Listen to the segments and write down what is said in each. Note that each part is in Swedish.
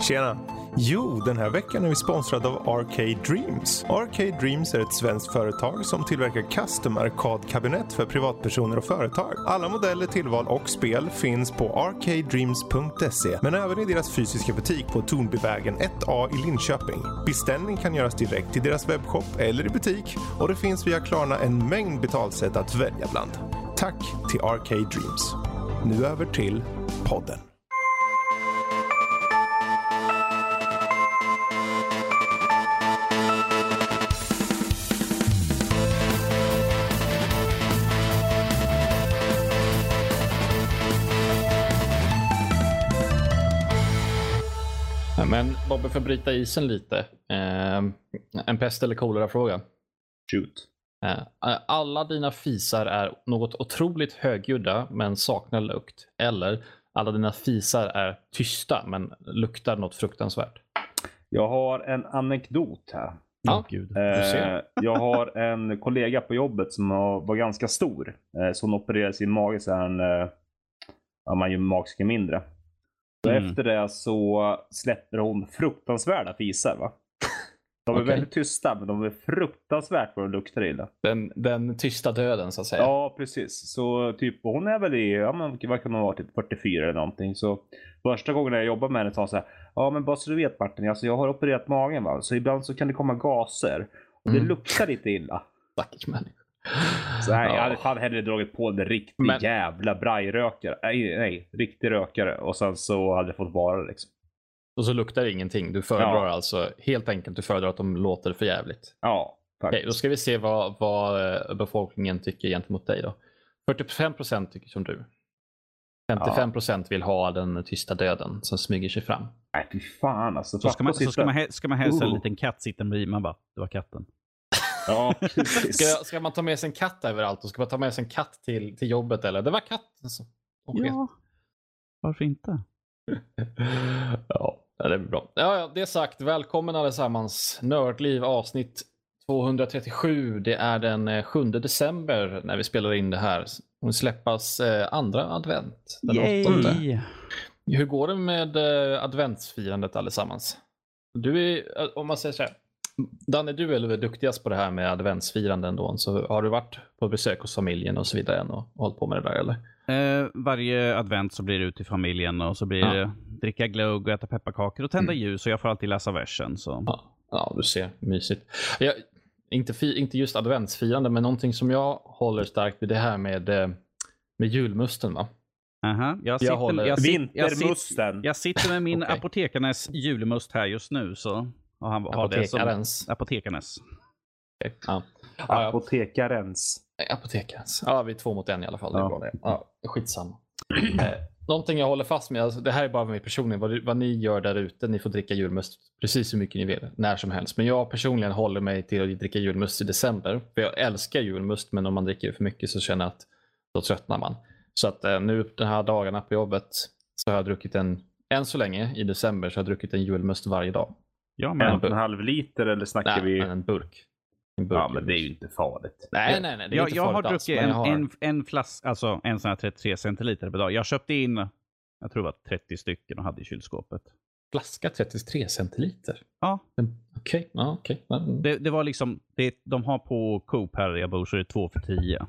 Tjena! Jo, den här veckan är vi sponsrade av Arcade Dreams. Arcade Dreams är ett svenskt företag som tillverkar custom arkadkabinett för privatpersoner och företag. Alla modeller, tillval och spel finns på arcadedreams.se men även i deras fysiska butik på Tornbyvägen 1A i Linköping. Beställning kan göras direkt i deras webbshop eller i butik och det finns via Klarna en mängd betalsätt att välja bland. Tack till Arcade Dreams. Nu över till podden. Men Bobbe, för att bryta isen lite. Eh, en pest eller kolera-fråga. Shoot. Eh, alla dina fisar är något otroligt högljudda men saknar lukt. Eller alla dina fisar är tysta men luktar något fruktansvärt. Jag har en anekdot här. Ja, Gud. Eh, jag har en kollega på jobbet som var ganska stor. Eh, så hon opererade sin mage så han, eh, man gör magsken mindre. Mm. Efter det så släpper hon fruktansvärda fisar. Va? De är Okej. väldigt tysta men de är fruktansvärt vad de luktar illa. Den, den tysta döden så att säga. Ja, precis. Så typ, hon är väl i, ja men vad kan hon vara, typ 44 eller någonting. Så första gången jag jobbade med henne sa hon så här, ja men bara så du vet Martin, alltså jag har opererat magen va, så ibland så kan det komma gaser. Och det Mm. luktar lite illa. Stackars människa. Så nej, Ja. jag hade fan hellre dragit på en riktig Men- jävla brajrökare. Nej, nej, riktig rökare. Och sen så hade det fått vara liksom. Och så luktar det ingenting. Du föredrar Ja. alltså helt enkelt du föredrar att de låter för jävligt. Ja, Okej, då ska vi se vad, vad eh, befolkningen tycker gentemot dig då. 45% tycker som du. 55% vill ha den tysta döden som smyger sig fram. Nej, fy fan alltså. Så ska man, så ska man, ska man hälsa en Oh. liten katt sitta bredvid. Man bara, det var katten. Ja. Ska, ska man ta med sig en katt överallt och ska man ta med sig en katt till, till jobbet eller? Det var katten som... Okej. Ja, varför inte? ja, det är bra. Ja, ja, det sagt, välkommen allesammans. Nördliv avsnitt 237. Det är den eh, 7 december när vi spelar in det här. Det släppas eh, andra advent. Den. Yay! Hur går det med eh, adventsfirandet allesammans? Du är, eh, om man säger så här. Danne, du är väl duktigast på det här med adventsfirande ändå. Så har du varit på besök hos familjen och så vidare än och, och hållit på med det där eller? Eh, varje advent så blir det ut till familjen och så blir Ja. det dricka glögg och äta pepparkakor och tända ljus och jag får alltid läsa versen. Så. Ja, ja du ser. Mysigt. Jag, inte, fi, inte just adventsfirande, men någonting som jag håller starkt vid det här med, eh, med julmusten. Va? Aha, jag, sitter, håller- jag, sit, jag, sit, Vintermusten. jag sitter med min Okej. apotekarnes julmust här just nu. Så. Och han har det som Apotekarens. Ja. Apotekarens. Apotekarens. Ja, vi är två mot en i alla fall. Det är Ja. bra det. Ja, skitsamma. Eh, Någonting jag håller fast med, alltså, det här är bara mig personligen, vad, vad ni gör där ute, ni får dricka julmust precis hur mycket ni vill, när som helst. Men jag personligen håller mig till att dricka julmust i december. För jag älskar julmust, men om man dricker för mycket så känner jag att då tröttnar man. Så att eh, nu de här dagarna på jobbet så har jag druckit en, än så länge i december, så har jag druckit en julmust varje dag. Ja, En men, och en halv liter eller snackar Nej, vi? en burk. En burk Ja, men det är ju inte farligt. Nej, nej, nej. Det är jag, inte jag har farligt alls, druckit en, jag har- en, en flaska, alltså en sån här 33 centiliter per dag. Jag köpte in, jag tror det var 30 stycken och hade i kylskåpet. flaska 33 centiliter. Ja, En- Okej, ja, okej. Men- det, det var liksom, det, de har på Coop här jag bor så är det två för 10.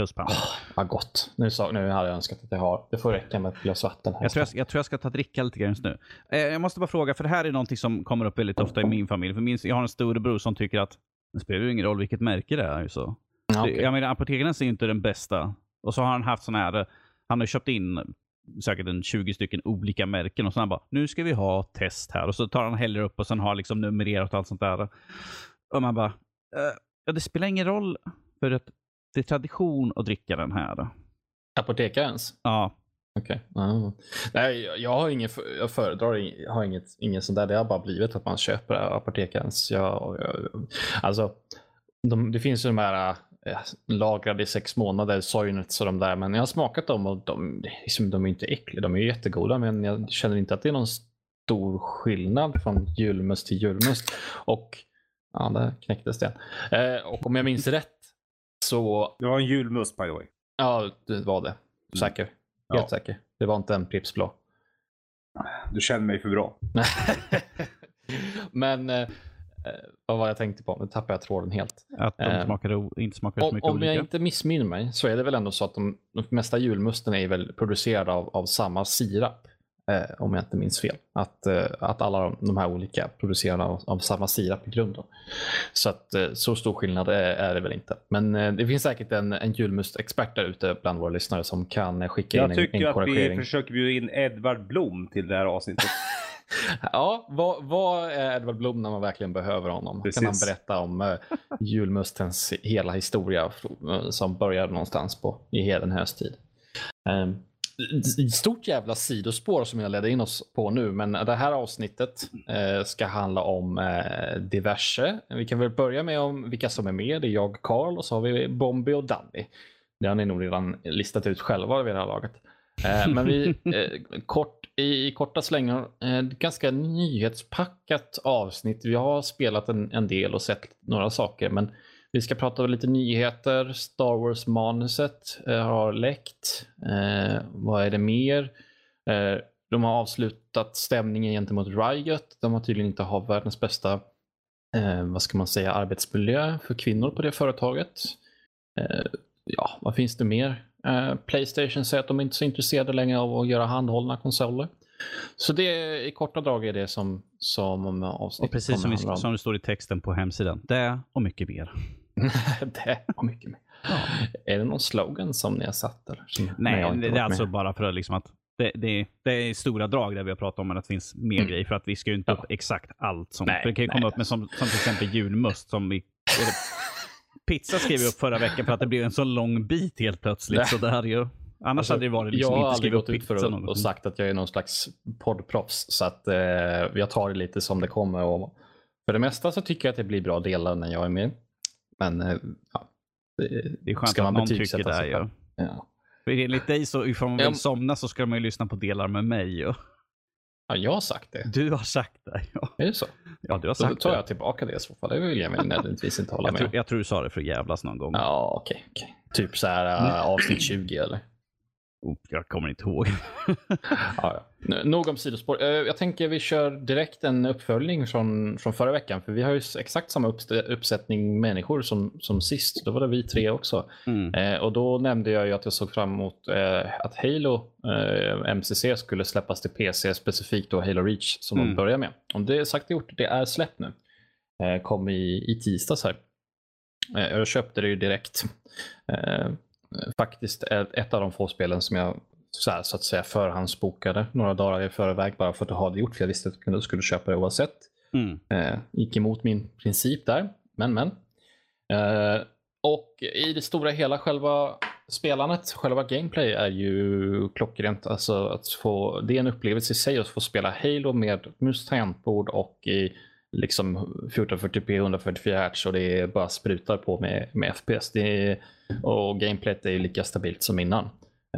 Plus pant. Vad gott. Nu, sa, nu hade jag önskat att jag har. Det får räcka med ett glas vatten. Här. Jag tror jag, jag tror jag ska ta dricka lite grann just nu. Eh, jag måste bara fråga, för det här är någonting som kommer upp väldigt ofta i min familj. För min, jag har en storebror som tycker att det spelar ju ingen roll vilket märke det är. Så. Okej. Jag menar, apotekarens är ju inte den bästa. Och så har han haft sån här, han har köpt in säkert en 20 stycken olika märken och så han bara, nu ska vi ha test här. Och så tar han häller upp och sen har liksom numrerat och allt sånt där. Och man bara, eh, ja det spelar ingen roll för att det är tradition att dricka den här. Apotekarens? Ja, Okej. Ja. Nej, jag- jag har ingen, jag föredrar jag har inget, ingen sån där. Det har bara blivit att man köper apotekarens. Jag, jag, alltså, de, det finns ju de här eh, lagrade i sex månader, Soinerts och de där. Men jag har smakat dem och de, liksom, de är inte äckliga. De är jättegoda men jag känner inte att det är någon stor skillnad från julmust till julmust. Och ja, där knäcktes det. Eh, och om jag minns rätt så, Det var en julmust by the way. ja det var det. Säker. Helt Ja. säker. Det var inte en Pripps blå. Du känner mig för bra. Men eh, vad var jag tänkte på? Nu tappade jag tråden helt. Att de Eh, smakar o- inte smakar så Om, mycket om olika. jag inte missminner mig så är det väl ändå så att de, de mesta julmusten är väl producerade av, av samma sirap. Eh, om jag inte minns fel. Att, eh, att alla de, här olika producerade av, av samma sirap i grunden. Så att eh, så stor skillnad är, är det väl inte. Men det finns säkert en, en julmustexpert där ute bland våra lyssnare som kan skicka in Jag en, tycker en att vi korrigering. försöker bjuda in Edvard Blom till det här avsnittet. Ja, vad, vad är Edvard Blom när man verkligen behöver honom? Kan han Precis. berätta om eh, julmustens hela historia som började någonstans på i heden hösttid? Um, stort jävla sidospår som jag ledde in oss på nu, men det här avsnittet eh, ska handla om eh, diverse. Vi kan väl börja med om vilka som är med. Det är jag, Karl och så har vi Bombi och Danny. Det har ni nog redan listat ut själva vid det här laget. Eh, men vi, eh, kort, i, i korta slängar, eh, ganska nyhetspackat avsnitt. Vi har spelat en, en del och sett några saker, men vi ska prata om lite nyheter. Star Wars-manuset eh, har läckt. Eh, vad är det mer? Eh, de har avslutat stämningen gentemot Riot. De har tydligen inte har världens bästa eh, vad ska man säga, arbetsmiljö för kvinnor på det företaget. Eh, ja, vad finns det mer? Eh, Playstation säger att de inte är så intresserade längre av att göra handhållna konsoler. Så det i korta drag är det som, som avsnittet Och precis som, vi, som det står i texten på hemsidan. Det och mycket mer. det var mycket mer. Är det någon slogan som ni har satt? Eller? Som, Nej, inte det, är alltså med? bara för att liksom att det, det, det är stora drag där vi har pratat om, men att det finns mer Mm. grejer. För att vi ska ju inte Ja. upp exakt allt. Som, Nej, för det kan ju komma nej. upp med som, som till exempel julmust. Som vi, pizza skrev vi upp förra veckan för att det blev en så lång bit helt plötsligt. Nej. Så det hade ju, annars Alltså, hade det varit liksom jag har inte aldrig skrivit gått upp ut för pizza att, och sagt att jag är någon slags poddproffs. Så att eh, jag tar det lite som det kommer. Och för det mesta så tycker jag att det blir bra delar när jag är med. Men eh, ja, det, Det är skönt ska att man någon tycker det. Ju. Ja. För enligt dig så ifall man vill somna så ska man ju lyssna på delar med mig. Ju. ja, jag har sagt det. Du har sagt det. Ja, Är det så? ja du har Då sagt tar det. jag tillbaka det i så fall. Det vill jag väl nödvändigtvis inte hålla Jag med tror, jag tror du sa det för att jävlas någon gång. Ja, okej. okej. Typ så här uh, avsnitt 20 eller? Oh, jag kommer inte ihåg. Ja, ja. Nog om sidospår. Eh, Jag tänker vi kör direkt en uppföljning från, från förra veckan. För vi har ju exakt samma uppsättning människor som, som sist. Då var det vi tre också. Mm. Eh, och då nämnde jag ju att jag såg fram emot eh, att Halo eh, MCC skulle släppas till PC, specifikt då Halo Reach som de Mm. börjar med. Om det är sagt och gjort, det är släppt nu. Eh, kom i, i tisdags här. Eh, jag köpte det ju direkt. Faktiskt ett, ett av de få spelen som jag så, här, så att säga förhandsbokade några dagar i förväg bara för att ha det gjort. För jag visste att jag skulle köpa det oavsett. Mm. Eh, gick emot min princip där, men men. Eh, och i det stora hela, själva spelandet, själva gameplay är ju klockrent. Alltså att få, det är en upplevelse i sig att få spela Halo med mus tangentbord och i liksom 1440p 144 Hz och det bara sprutar på med, med FPS. Det är, och gameplayet är ju lika stabilt som innan.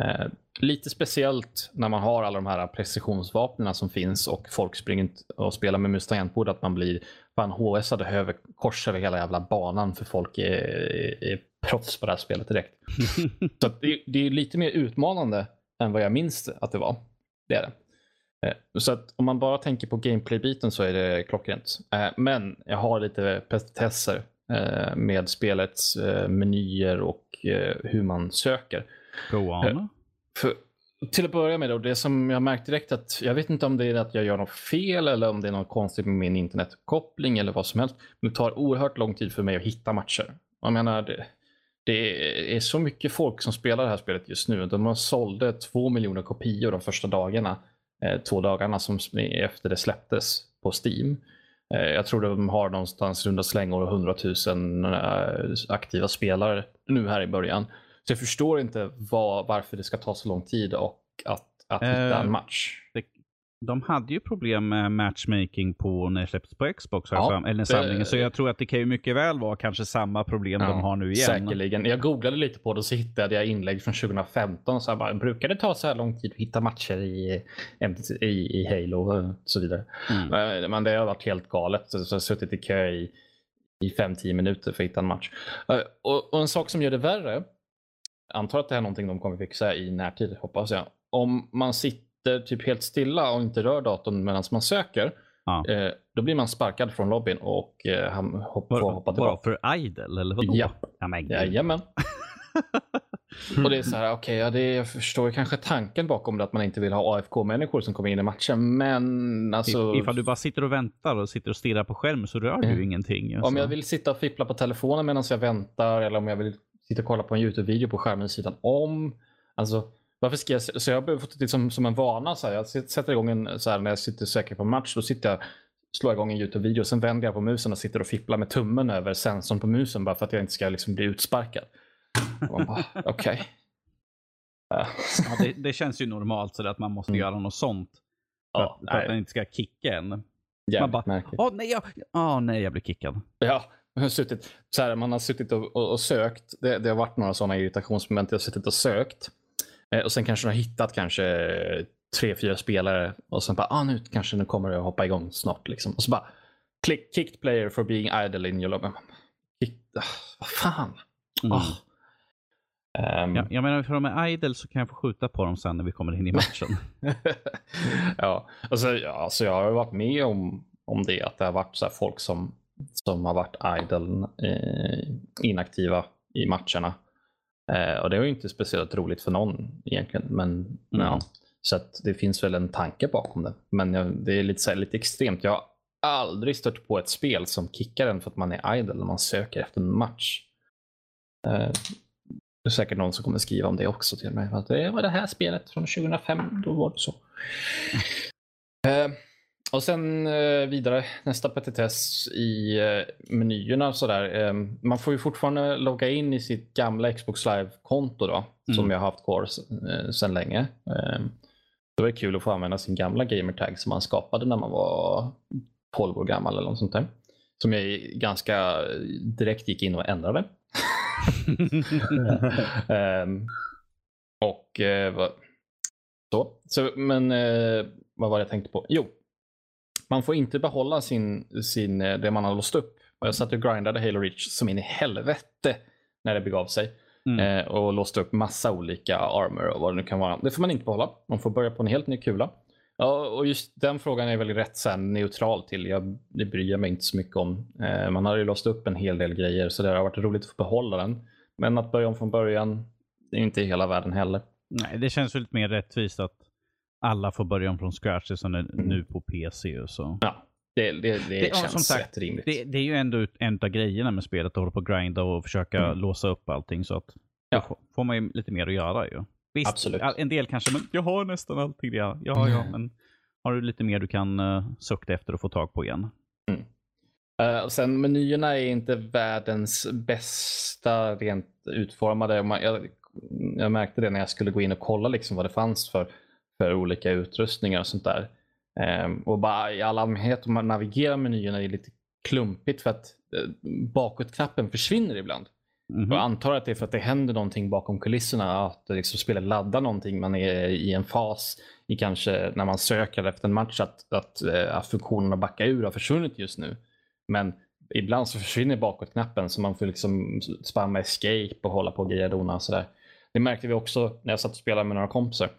Eh, lite speciellt när man har alla de här precisionsvapnen som finns och folk springer och spelar med mus tangentbord att man blir fan HSade över kors över hela jävla banan för folk är, är, är proffs på det här spelet direkt. Så det, det är lite mer utmanande än vad jag minns att det var. Det är det. Eh, Så att om man bara tänker på gameplay-biten så är det klockrent. Eh, Men jag har lite petitesser med spelets eh, menyer och eh, hur man söker. Go on. För, till att börja med, då, det som jag märkt direkt att jag vet inte om det är att jag gör något fel eller om det är något konstigt med min internetuppkoppling eller vad som helst. Men det tar oerhört lång tid för mig att hitta matcher. Jag menar, det, det är så mycket folk som spelar det här spelet just nu. De har sålde två miljoner kopior de första dagarna. Eh, två dagarna som efter det släpptes på Steam. Eh, jag tror de har någonstans runda slängor 100 000 eh, aktiva spelare nu här i början. Så jag förstår inte vad, varför det ska ta så lång tid och att, att hitta Eh, en match. Det, de hade ju problem med matchmaking på när det släpptes på Xbox, Ja, mig, eller det- samlingen. Så jag tror att det kan ju mycket väl vara kanske samma problem de har nu igen. Säkerligen. Jag googlade lite på det och så hittade jag inlägg från 2015. Så jag bara, brukar det ta så här lång tid att hitta matcher i, i, i Halo och så vidare? Mm. Men det har varit helt galet. Så jag har suttit i kö i, i 5-10 minuter för att hitta en match. Eh, Och, och en sak som gör det värre, antar att det här är någonting de kommer fixa i närtid, hoppas jag. Om man sitter sitter typ helt stilla och inte rör datorn medan man söker, Ja. eh, då blir man sparkad från lobbyn och eh, han hopp, får hoppa Bara tillbaka. för idle eller vadå? Ja. ja. Jajamän. och det är så här, okej, ja, det- jag förstår ju kanske tanken bakom det att man inte vill ha AFK-människor som kommer in i matchen, men alltså. I- Ifall du bara sitter och väntar och sitter och stirrar på skärmen så rör du ju ingenting. Om alltså. jag vill sitta och fippla på telefonen medan jag väntar eller om jag vill sitta och kolla på en YouTube-video på skärmen sidan om. Alltså, varför ska jag, så jag har fått det som, som en vana. Så här, jag sätter igång en, så här, när jag sitter säker på match, då sitter jag, slår jag igång en YouTube-video, sen vänder jag på musen och sitter och fipplar med tummen över sensorn på musen bara för att jag inte ska liksom bli utsparkad. Man bara, Okej. Ja. Ja, det, det känns ju normalt så att man måste Mm. göra något sånt. För, Ja, att, för att den inte ska kicka en. Jävligt bara, märkligt. Åh nej, jag, åh, nej, jag blev kickad. Ja, jag har suttit, så här, man har suttit och, och, och sökt. Det, det har varit några sådana irritationsmoment. Jag har suttit och sökt. Eh, och sen kanske man har hittat kanske tre, fyra spelare. Och sen bara, ah, nu kanske nu kommer att hoppa igång snart. Liksom. Och så bara, click, kicked player for being idle in your lobby. Ah, vad fan. Mm. Ah. Ehm, Ja, jag menar, för de är idle så kan jag få skjuta på dem sen när vi kommer in i matchen. ja, alltså, ja, alltså jag har varit med om, om det, att det har varit så här folk som, som har varit idle, eh, inaktiva i matcherna. Eh, och det är ju inte speciellt roligt för någon egentligen, men ja. Så att det finns väl en tanke bakom det. Men jag, det är lite, här, lite extremt. Jag har aldrig stött på ett spel som kickar en för att man är idle när man söker efter en match. Eh, det är säkert någon som kommer skriva om det också till mig. Att det var det här spelet från 2005, då var det så. Eh, och sen eh, vidare, nästa petitess i eh, menyerna sådär. Eh, man får ju fortfarande logga in i sitt gamla Xbox Live-konto då, som Mm. jag har haft kvar eh, sedan länge. Eh, det var kul att få använda sin gamla gamertag som man skapade när man var 12 år gammal eller något sånt där. Som jag ganska direkt gick in och ändrade. Ehm, och eh, så. så. Men eh, vad var det jag tänkte på? Jo, man får inte behålla sin, sin, eh, det man har låst upp. Och jag satt och grindade Halo Reach som in i helvete när det begav sig. Mm. Eh, och låste upp massa olika armor och vad det nu kan vara. Det får man inte behålla. Man får börja på en helt ny kula. Ja, och just den frågan är väl rätt så neutral till. Jag, det bryr jag mig inte så mycket om. Eh, man har ju låst upp en hel del grejer så det har varit roligt att få behålla den. Men att börja om från början, det är inte hela världen heller. Nej, det känns väl lite mer rättvist att alla får börja om från scratch som är nu på PC och så. Ja, det, det, det, Det- känns som sagt, rimligt. Det, det är ju ändå en av grejerna med spelet, att hålla på och grinda och försöka Mm. låsa upp allting. Så att Ja. då får- man ju lite mer att göra ju. Visst, Absolut. en del kanske, men jag har nästan allting. Ja, ja, ja men har du lite mer du kan uh, sukta efter och få tag på igen? Eh, och sen menyerna är inte världens bästa rent utformade. Jag, jag märkte det när jag skulle gå in och kolla liksom vad det fanns för, för olika utrustningar och sånt där. Ehm, och bara i all allmänhet om man navigerar menyerna är det lite klumpigt för att uh, bakåtknappen försvinner ibland. Mhm. Jag antar att det är för att det händer någonting bakom kulisserna. Att det liksom spelet laddar någonting. Man är i en fas i kanske när man söker efter en match att, att, eh, att funktionerna backa ur har försvunnit just nu. Men ibland så försvinner bakåtknappen så man får liksom spamma escape och hålla på och greja och sådär. Det märkte vi också när jag satt och spelade med några kompisar.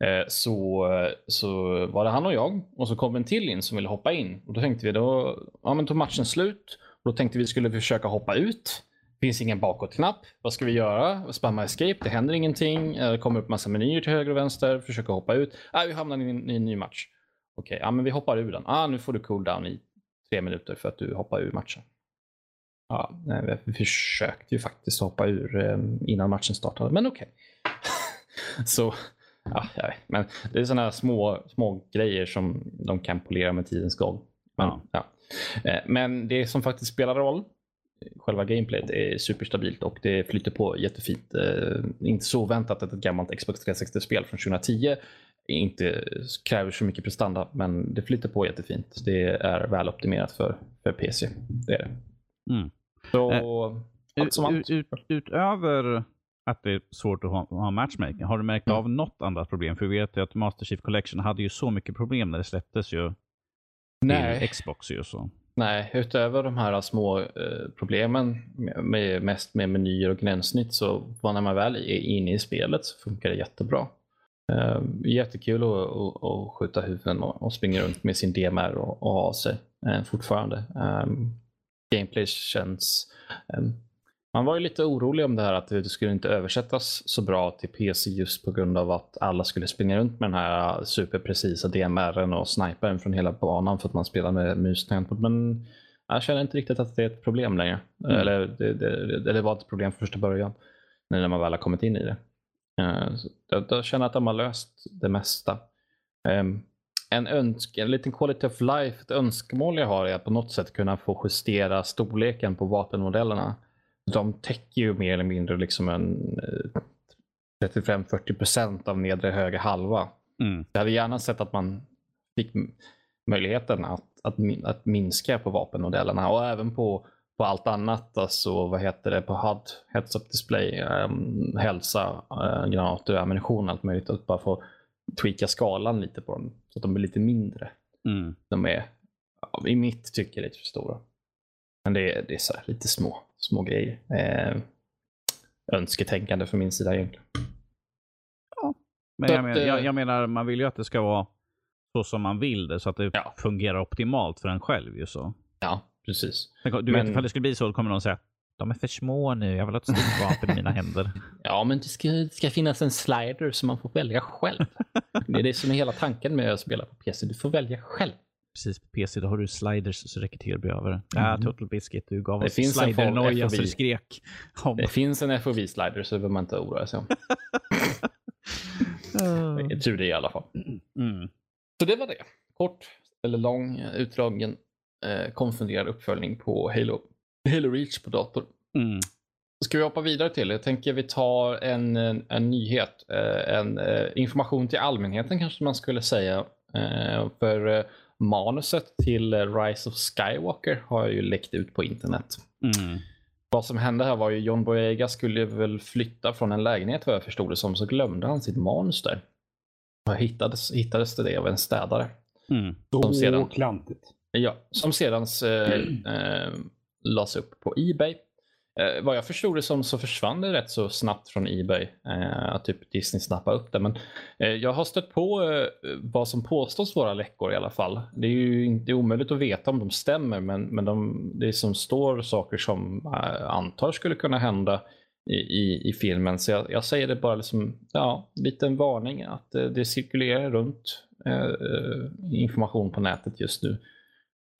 Eh, så, så var det han och jag och så kom en till in som ville hoppa in. Och då tänkte vi då, ja men tog matchen slut. Och då tänkte vi skulle försöka hoppa ut. Finns ingen bakåtknapp. Vad ska vi göra? Spamma escape. Det händer ingenting. Det kommer upp massa menyer till höger och vänster. Försöka hoppa ut. Ah, vi hamnar i en, i en ny match. Okej, ja, men vi hoppar ur den. Ah, nu får du cooldown i tre minuter för att du hoppar ur matchen. Ja, nej, vi försökte ju faktiskt hoppa ur eh, innan matchen startade, men okej. Så, ja, jag vet. men det är sådana små, små grejer som de kan polera med tidens gång. Men, Ja. ja. Eh, men det som faktiskt spelar roll, själva gameplayet är superstabilt och det flyter på jättefint. Eh, inte så väntat att ett gammalt Xbox 360-spel från 2010 inte kräver så mycket prestanda, men det flyter på jättefint. Det är väl optimerat för, för PC. Det är det. Mm. Så, Eh, allt som allt. Ut, ut, utöver att det är svårt att ha, ha matchmaking, har du märkt Mm. av något annat problem? För vi vet ju att Master Chief Collection hade ju så mycket problem när det släpptes ju Nej. Xbox ju så. Nej, utöver de här små eh, problemen med, mest med menyer och gränssnitt så var när man väl är inne i spelet så funkar det jättebra. Uh, jättekul att, att, att skjuta huvuden och, och springa runt med sin DMR och, och ha sig uh, fortfarande. Um, gameplay känns... Man var ju lite orolig om det här att det skulle inte översättas så bra till PC just på grund av att alla skulle springa runt med den här superprecisa DMRen och snipern från hela banan för att man spelar med mus Men jag känner inte riktigt att det är ett problem längre. Mm. Eller det, det, det, var ett problem från första början när man väl har kommit in i det. Uh, jag, jag känner att de har löst det mesta. Um, en, önsk, en liten quality of life, ett önskemål jag har är att på något sätt kunna få justera storleken på vapenmodellerna. De täcker ju mer eller mindre liksom en 35-40 eh, av nedre höger halva. Mm. Jag hade gärna sett att man fick möjligheten att, att, att minska på vapenmodellerna och även på, på allt annat. Alltså vad heter det på HUD, Heads Up Display, um, hälsa, uh, granater, ammunition, allt möjligt. Att bara få tweaka skalan lite på dem så att de blir lite mindre. Mm. De är i mitt tycke lite för stora. Men det är, det är så lite små, små grejer. Eh, önsketänkande från min sida egentligen. Ja, men jag, men, jag, jag, menar, man vill ju att det ska vara så som man vill det så att det ja. fungerar optimalt för en själv. Ju så. Ja, precis. Du men, vet, ifall det skulle bli så, kommer någon säga de är för små nu, jag vill ha ett stort vapen i mina händer. Ja, men det ska, det ska finnas en slider som man får välja själv. det är det som är hela tanken med att spela på PC. Du får välja själv. Precis, på PC då har du sliders så räcker till att bli över. Mm. Ja, Total Biscuit, du gav det oss slider-noja så du skrek. Om. Det finns en FOV-slider så det behöver man inte oroa sig om. Jag tror det i alla fall. Mm. Så det var det. Kort eller lång, utdragen, eh, konfunderad uppföljning på Halo Halo Reach på dator. Mm. Ska vi hoppa vidare till? Jag tänker vi tar en, en, en nyhet. Eh, en, en, eh, information till allmänheten kanske man skulle säga. Eh, för manuset till Rise of Skywalker har ju läckt ut på internet. Mm. Vad som hände här var ju John Boyega skulle väl flytta från en lägenhet vad jag förstod det som, så glömde han sitt manus där. Och hittades, hittades det av en städare. Mm. Som sedan, klantigt. Ja, som sedan eh, eh, lades upp på Ebay. Eh, vad jag förstod det som så försvann det rätt så snabbt från Ebay. Eh, att typ Disney snappade upp det. Men eh, jag har stött på eh, vad som påstås vara läckor i alla fall. Det är ju inte omöjligt att veta om de stämmer men, men de, det som står saker som eh, antar skulle kunna hända i, i, i filmen. Så jag, jag, säger det bara liksom, ja, liten varning att det, det cirkulerar runt eh, information på nätet just nu.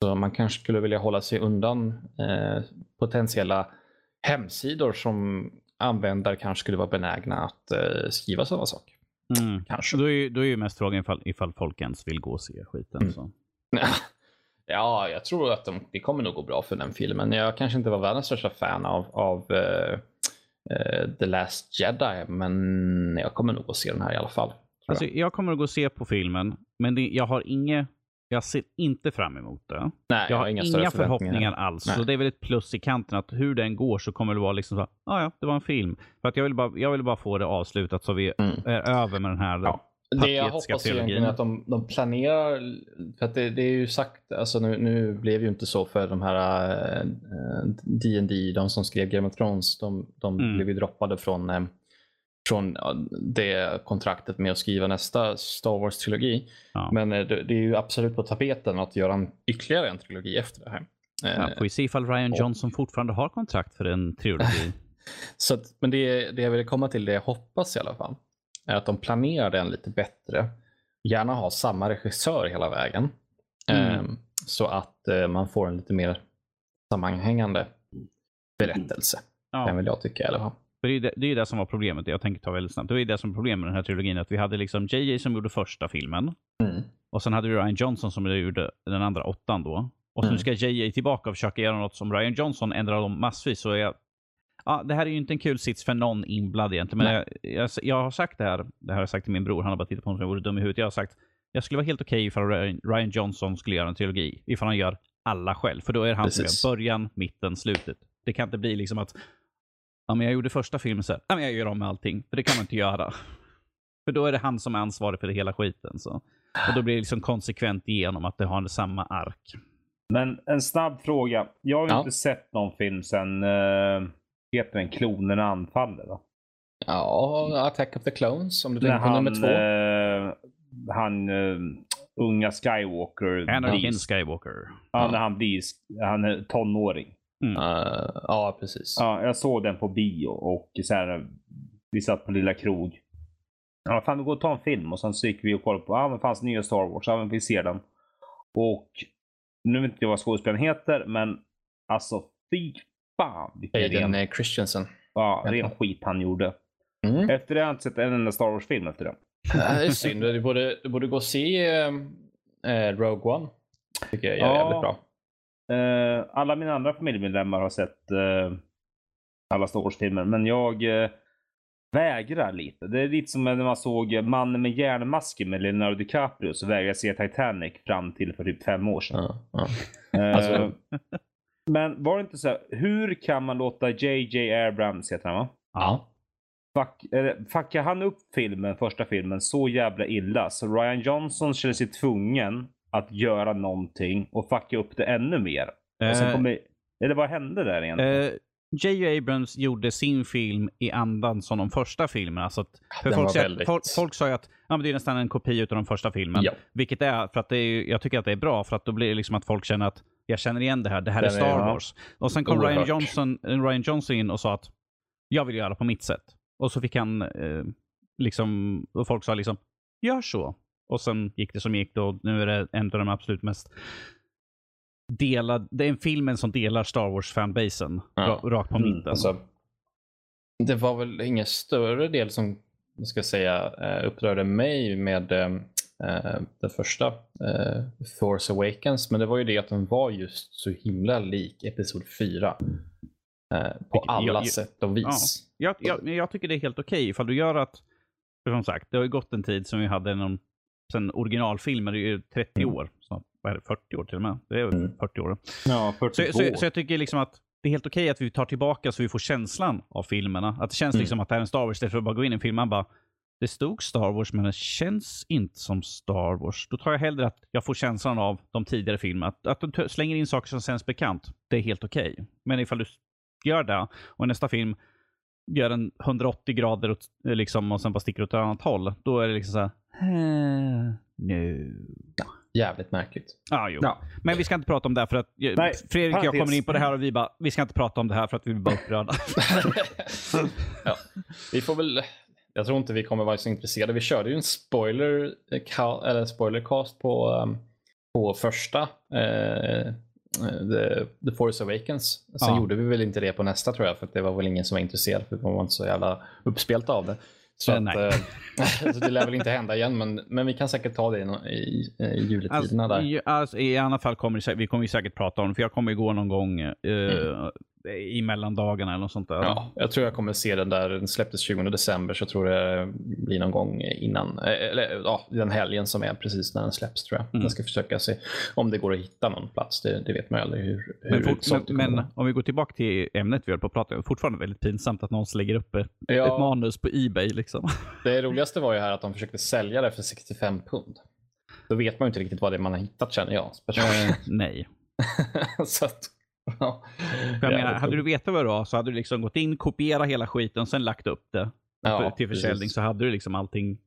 Så man kanske skulle vilja hålla sig undan eh, potentiella hemsidor som användare kanske skulle vara benägna att eh, skriva sådana saker. Mm. Kanske. Då är, då är ju mest frågan ifall, ifall folk ens vill gå och se skiten. Mm. Så. Ja, jag tror att de, det kommer nog gå bra för den filmen. Jag kanske inte var världens största fan av, av uh, uh, The Last Jedi, men jag kommer nog att se den här i alla fall. Alltså, jag. jag kommer att gå och se på filmen, men det, jag har inget jag ser inte fram emot det. Nej, jag har inga, inga förhoppningar alls. Nej. Så det är väl ett plus i kanten att hur den går så kommer det vara liksom så ah, ja, det var en film. För att jag vill bara, jag vill bara få det avslutat så vi mm. är över med den här ja. Det jag hoppas egentligen är att de, de planerar, för att det, det, är ju sagt, alltså nu, nu blev ju inte så för de här D&D, uh, de som skrev Game of Thrones, de, de mm. blev ju droppade från uh, från det kontraktet med att skriva nästa Star Wars-trilogi. Ja. Men eh, det, är ju absolut på tapeten att göra en, ytterligare en trilogi efter det här. Ja, får vi se ifall Ryan Johnson och... fortfarande har kontrakt för en trilogi. Så, men det, det jag vill komma till, det jag hoppas i alla fall, är att de planerar den lite bättre. Gärna ha samma regissör hela vägen. Mm. Um, så att uh, man får en lite mer sammanhängande berättelse. Ja. Det vill jag tycka i alla fall. För det är, det, det är det som var problemet, jag tänker ta väldigt snabbt. Det är det som var problemet med den här trilogin, att vi hade liksom JJ som gjorde första filmen. Mm. Och sen hade vi Ryan Johnson som gjorde den andra åttan då. Och mm. nu ska JJ tillbaka och försöka göra något som Ryan Johnson ändrar om massvis. Så jag, ja, det här är ju inte en kul sits för någon inblandad egentligen. Men jag, jag, jag, har sagt det här, det här har jag sagt till min bror, han har bara tittat på mig som jag vore dum i huvudet. Jag har sagt, jag skulle vara helt okej okay ifall Ryan Johnson skulle göra en trilogi. Ifall han gör alla själv. För då är det han Precis. som gör början, mitten, slutet. Det kan inte bli liksom att ja, men jag gjorde första filmen så här, ja, men jag gör om allting. För det kan man inte göra. För då är det han som är ansvarig för det hela skiten. Så. Och då blir det liksom konsekvent igenom att det har samma ark. Men en snabb fråga. Jag har ja. inte sett någon film sen, uh, heter den Klonerna anfaller? Va? Ja, Attack of the Clones om du tänker på han, nummer två. eh, han eh, unga Skywalker. Anakin blir- Skywalker. Ja, när han blir han är tonåring. Eh, ja, precis. Ja, jag såg den på bio och så här, vi satt på Lilla Krog. Ja, fan vi går och tar en film och sen så gick vi och kollade på, ja men fanns nya Star Wars, ja men vi ser den. Och nu vet inte jag vad skådespelaren heter, men alltså fy fan Hayden ren, eh, Christensen. ja, ren skit han gjorde. Mm. Efter det har jag inte sett en enda Star Wars-film efter det. Det är synd. Du borde, du borde gå och se eh, eh, Rogue One. Tycker jag är Ja. jävligt bra. Eh, alla mina andra familjemedlemmar har sett eh, alla Star Wars-filmer, men jag eh, vägrar lite. Det är lite som när man såg Mannen med järnmasken med Leonardo DiCaprio, så vägrade jag se Titanic fram till för typ fem år sedan. Ja, ja. Eh, Alltså- men var det inte så här, hur kan man låta JJ Abrams, heter han va? ja. Fuck, eller, fuckar han upp filmen, första filmen, så jävla illa så Ryan Johnson känner sig tvungen att göra någonting och fucka upp det ännu mer. Och sen Eh, kommer, eller vad hände där egentligen? Eh, J.J. Abrams gjorde sin film i andan som de första filmerna. Så att, för folk, säger, väldigt- folk, folk sa ju att ja, men det är nästan en kopia av den första filmen. Ja. Vilket är, för att det är, jag tycker att det är bra, för att då blir det liksom att folk känner att jag känner igen det här, det här är Den är- Star ja. Wars. Och sen kom Ryan. Johnson, Ryan Johnson in och sa att jag vill göra på mitt sätt. Och så fick han, eh, liksom, och folk sa liksom, gör så. Och sen gick det som gick då, och nu är det en av de absolut mest delad, det är en filmen som delar Star Wars-fanbasen Ja. ra- rakt på Mm, mitten. Alltså, det var väl ingen större del som jag ska säga, eh, upprörde mig med eh, eh, den första eh, Force Awakens. Men det var ju det att den var just så himla lik Episod 4. Eh, på alla jag- jag- sätt och vis. Jag, jag, jag tycker det är helt okej ifall du gör att, för som sagt, det har ju gått en tid som vi hade någon, sen originalfilmer, det är ju 30 Mm. år, snart, vad är det, 40 år till och med? Det är väl Mm. 40 år. ja, Så, 42 så, så jag tycker liksom att det är helt okej att vi tar tillbaka så vi får känslan av filmerna. Att det känns Mm. liksom att det här är en Star Wars, istället för att bara gå in i en film man bara det stod Star Wars men det känns inte som Star Wars. Då tar jag hellre att jag får känslan av de tidigare filmerna. Att, att de slänger in saker som känns bekant, det är helt okej. Men ifall du gör det och nästa film gör en 180 grader åt, liksom, och sen bara sticker åt ett annat håll, då är det liksom så här. "Eh, Nu. Jävligt märkligt. Ah, jo. Ja. Men vi ska inte prata om det här för att eh, Nej, Fredrik och jag parentes. kommer in på det här och vi bara, vi ska inte prata om det här för att vi blir bara upprörda. ja. Vi får väl... Jag tror inte vi kommer vara så intresserade. Vi körde ju en spoiler, eh, eller spoilercast på, um, på första eh, The, The Force Awakens. Sen Ja. gjorde vi väl inte det på nästa tror jag, för att det var väl ingen som var intresserad, för man var inte så jävla uppspelt av det. Så, Eh, att, nej. eh, så det lär väl inte hända igen, men, men vi kan säkert ta det i, i, i juletiderna Alltså, där. i, alltså, I alla fall kommer det, vi kommer ju säkert prata om det, för jag kommer ju gå någon gång eh, i mellandagarna eller något sånt där. Ja, jag tror jag kommer se den där. Den släpptes 20 december så jag tror det blir någon gång innan. eh, Eller ja, den helgen som är precis när den släpps tror jag. Mm. Jag ska försöka se om det går att hitta någon plats. Det, det vet man ju aldrig hur, hur Men, fort, men, men om vi går tillbaka till ämnet vi höll på att prata om, fortfarande väldigt pinsamt att någon lägger upp ett, ett ja, manus på Ebay. Liksom. Det roligaste var ju här att de försökte sälja det för 65 pund. Då vet man ju inte riktigt vad det är man har hittat känner jag. Eh, nej. så att, jag Ja, menar, hade du vetat vad det var så hade du liksom gått in, kopierat hela skiten och sen lagt upp det ja, till försäljning precis. så hade du liksom allting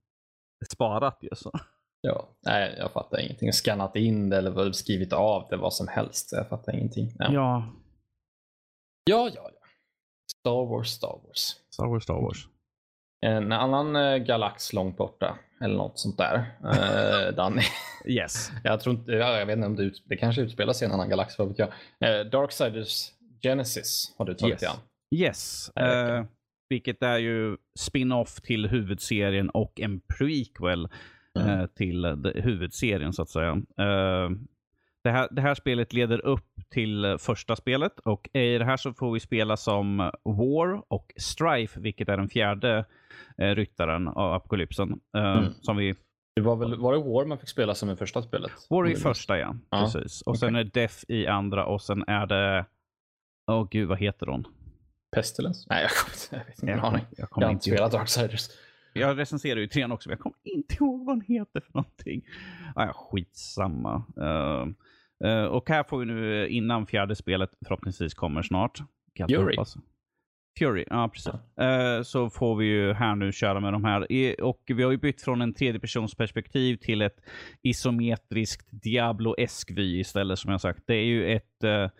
sparat ju. Så. Ja, nej, jag fattar ingenting. Skannat in det eller skrivit av det, vad som helst. Jag fattar ingenting. Ja, Ja, ja, ja. ja. Star Wars, Star Wars. Star Wars, Star Wars. En annan eh, galax långt borta, eller något sånt där. Eh, Danny. Yes. Jag, tror inte, ja, jag vet inte om det, ut, det kanske utspelar sig i en annan galax, vad vet jag. Eh, Darksiders Genesis har du tagit Yes. an. Yes. Räcker. Eh, vilket är ju spin-off till huvudserien och en prequel Mm. eh, till huvudserien så att säga. Eh, det, här, det här spelet leder upp till eh, första spelet och i det här så får vi spela som War och Strife, vilket är den fjärde eh, ryttaren av apokalypsen. Eh, Mm. som vi, Det var, väl, var det War man fick spela som i första spelet? War i första ja, Ja, precis. Och sen är Death i andra och sen är det, åh gud vad heter hon? Pestilence? Nej, jag, kommer inte- jag vet inte. Jag, aning. jag jag har inte spelat Darksiders. Jag recenserar ju trean också, men jag kommer inte ihåg vad den heter för någonting. Ah, ja, skitsamma. Uh, uh, och här får vi nu, innan fjärde spelet förhoppningsvis kommer snart. kan hoppas. Fury, ja precis. Eh, så får vi ju här nu köra med de här. I, och vi har ju bytt från en tredjepersonsperspektiv till ett isometriskt Diablo-esk vy istället som jag sagt. Det är ju ett eh,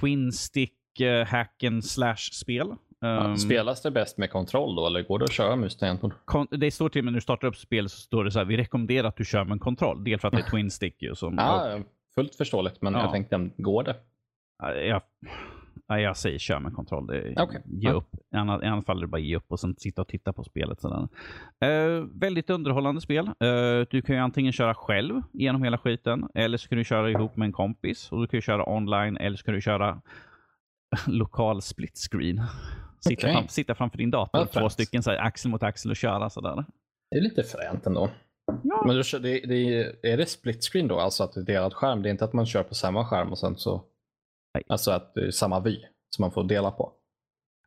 Twin Stick eh, hack and slash-spel. Um, spelas det bäst med kontroll då, eller går det att köra mus tangentbord? det står till och med när du startar upp spel så står det så här, vi rekommenderar att du kör med en kontroll. Dels för att det är Twin Stick ju. Som, Ja, fullt förståeligt, men Ja. jag tänkte, går det? Ja, ja, jag säger kör med kontroll. Det, Okej. ge Ja. upp. I alla fall är det bara ge upp och sen sitta och titta på spelet. Eh, väldigt underhållande spel. Eh, du kan ju antingen köra själv genom hela skiten eller så kan du köra ihop med en kompis. Och Du kan ju köra online eller så kan du köra lokal split screen. Sitta, fram, sitta framför din dator, Ja, två fränt. stycken så här, axel mot axel och köra sådär. Det är lite fränt ändå. Ja. Men du, det, det, är det split screen då? Alltså att det är delad skärm? Det är inte att man kör på samma skärm och sen så... Nej. Alltså att det är samma vy som man får dela på?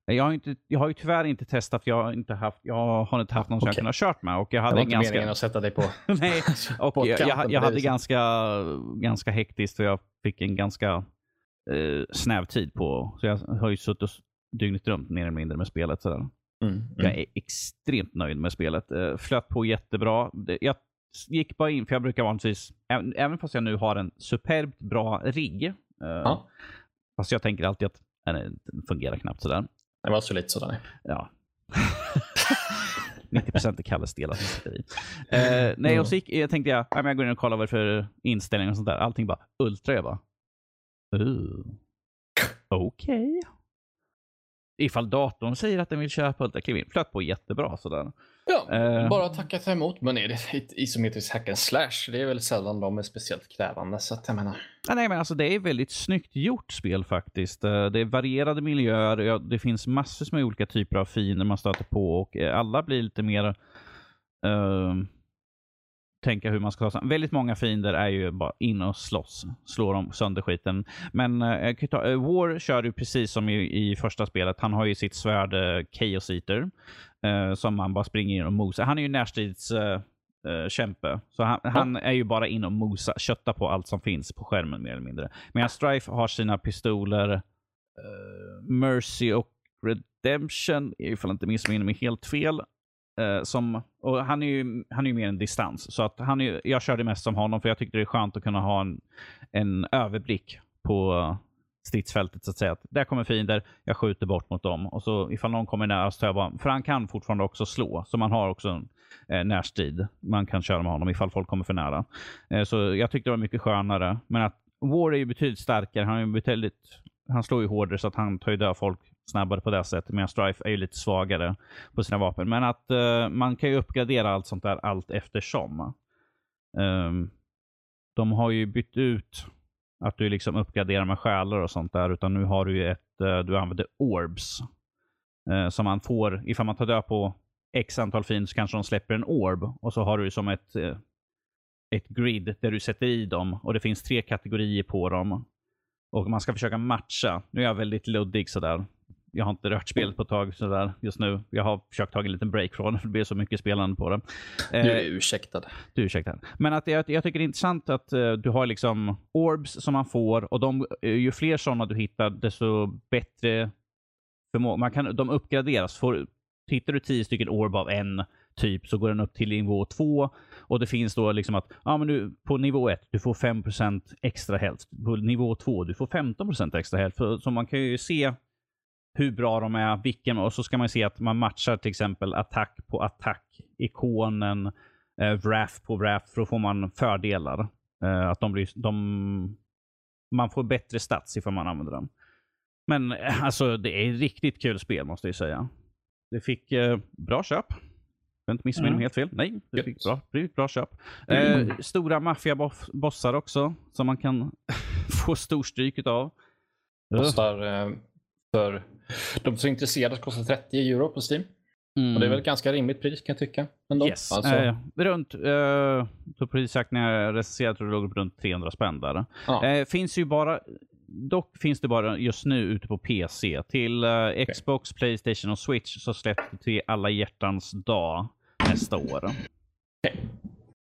Jag har, inte, jag har ju tyvärr inte testat, jag har inte haft, jag har inte haft någon som jag kunnat kört med. Och jag Det hade var en inte ganska... meningen att sätta dig på... Nej, och på jag, jag, jag det hade ganska, ganska hektiskt och jag fick en ganska eh, snäv tid på. Så jag har ju suttit dygnet runt mer eller mindre med spelet. Sådär. Mm, Jag mm. är extremt nöjd med spelet. Eh, flöt på jättebra. Det- Jag gick bara in, för jag brukar vanligtvis, även, även fast jag nu har en superbt bra rigg, Ja. fast jag tänker alltid att nej, nej, den fungerar knappt sådär. Det var så lite sådär. Ja. 90% är Kalles delar som sitter i. Eh, nej, och så gick, jag tänkte jag, ja, men jag går in och kollar vad det är för inställningar och sånt där. Allting bara ultra. Jag bara, okej. Ifall datorn säger att den vill köpa ultra, kliv in. Flöt på jättebra sådär. Ja, Eh. bara tacka ta emot. Men är det ett isometriskt hack and slash? Det är väl sällan de är speciellt krävande. Så att jag menar... Nej, men alltså det är väldigt snyggt gjort spel faktiskt. Eh, Det är varierade miljöer, ja, det finns massor med olika typer av fiender man stöter på och eh, alla blir lite mer eh, tänka hur man ska ta sig Väldigt många fiender är ju bara in och slåss, slå dem sönder skiten. Men eh, War kör ju precis som i, i första spelet. Han har ju sitt svärd eh, Chaos Eater som man bara springer in och mosar. Han är ju närstrids eh, eh. Så han, han är ju bara in och mosa, kötta på allt som finns på skärmen mer eller mindre. Medan Strife har sina pistoler, eh, Mercy och Redemption, ifall jag inte missminner mig helt fel. Eh, som, och han är ju han är ju mer en distans. Så att han är, jag körde mest som honom för jag tyckte det är skönt att kunna ha en, en överblick på stridsfältet så att säga. Att där kommer fiender, jag skjuter bort mot dem. Och så ifall någon kommer nära så tar jag bara, för han kan fortfarande också slå. Så man har också en eh, närstrid. Man kan köra med honom ifall folk kommer för nära. Eh, så jag tyckte det var mycket skönare. Men att War är ju betydligt starkare. Han, är betydligt, han slår ju hårdare så att han tar ju död folk snabbare på det sättet. Medan Strife är ju lite svagare på sina vapen. Men att eh, man kan ju uppgradera allt sånt där allt eftersom. Ehm, de har ju bytt ut att du liksom uppgraderar med själar och sånt där. Utan nu har du ju ett, eh, du använder orbs. Eh, som man får, ifall man tar död på x antal fiender så kanske de släpper en orb. Och så har du som ett, eh, ett grid där du sätter i dem. Och det finns tre kategorier på dem. Och man ska försöka matcha. Nu är jag väldigt luddig sådär. Jag har inte rört spelet på ett tag sådär just nu. Jag har försökt ta en liten break från det, för det blir så mycket spelande på det. Du Eh, är ursäktad. du ursäktar. Men att jag, jag tycker det är intressant att eh, du har liksom orbs som man får och de, eh, ju fler sådana du hittar desto bättre förmåga. Man kan, de uppgraderas. Får, hittar du tio stycken orb av en typ så går den upp till nivå två och det finns då liksom att ja, men du, på nivå ett du får 5% extra hälft. På nivå två du får 15% extra hälft. Så man kan ju se hur bra de är, vilken, och så ska man se att man matchar till exempel attack på attack, ikonen, eh, wrath på wrath, för då får man fördelar. Eh, att de blir, de, man får bättre stats ifall man använder dem. Men eh, alltså det är ett riktigt kul spel måste jag säga. Det fick eh, bra köp. Jag inte missminner mig Mm. helt fel. Nej, det fick bra, det fick bra köp. Eh, stora maffiabossar också, som man kan få storstryk av. Kostar eh, för de som är intresserade kostar 30 euro på Steam. Och det är väl ett ganska rimligt pris kan jag tycka. Ändå. Yes. Alltså, Eh, runt, eh, så precis sagt när jag recenserade tror jag det låg på runt 300 spänn där. ja. Eh, finns ju bara, dock finns det bara just nu ute på PC. Till eh, Xbox, Playstation och Switch så släpps det till alla hjärtans dag nästa år. Okej.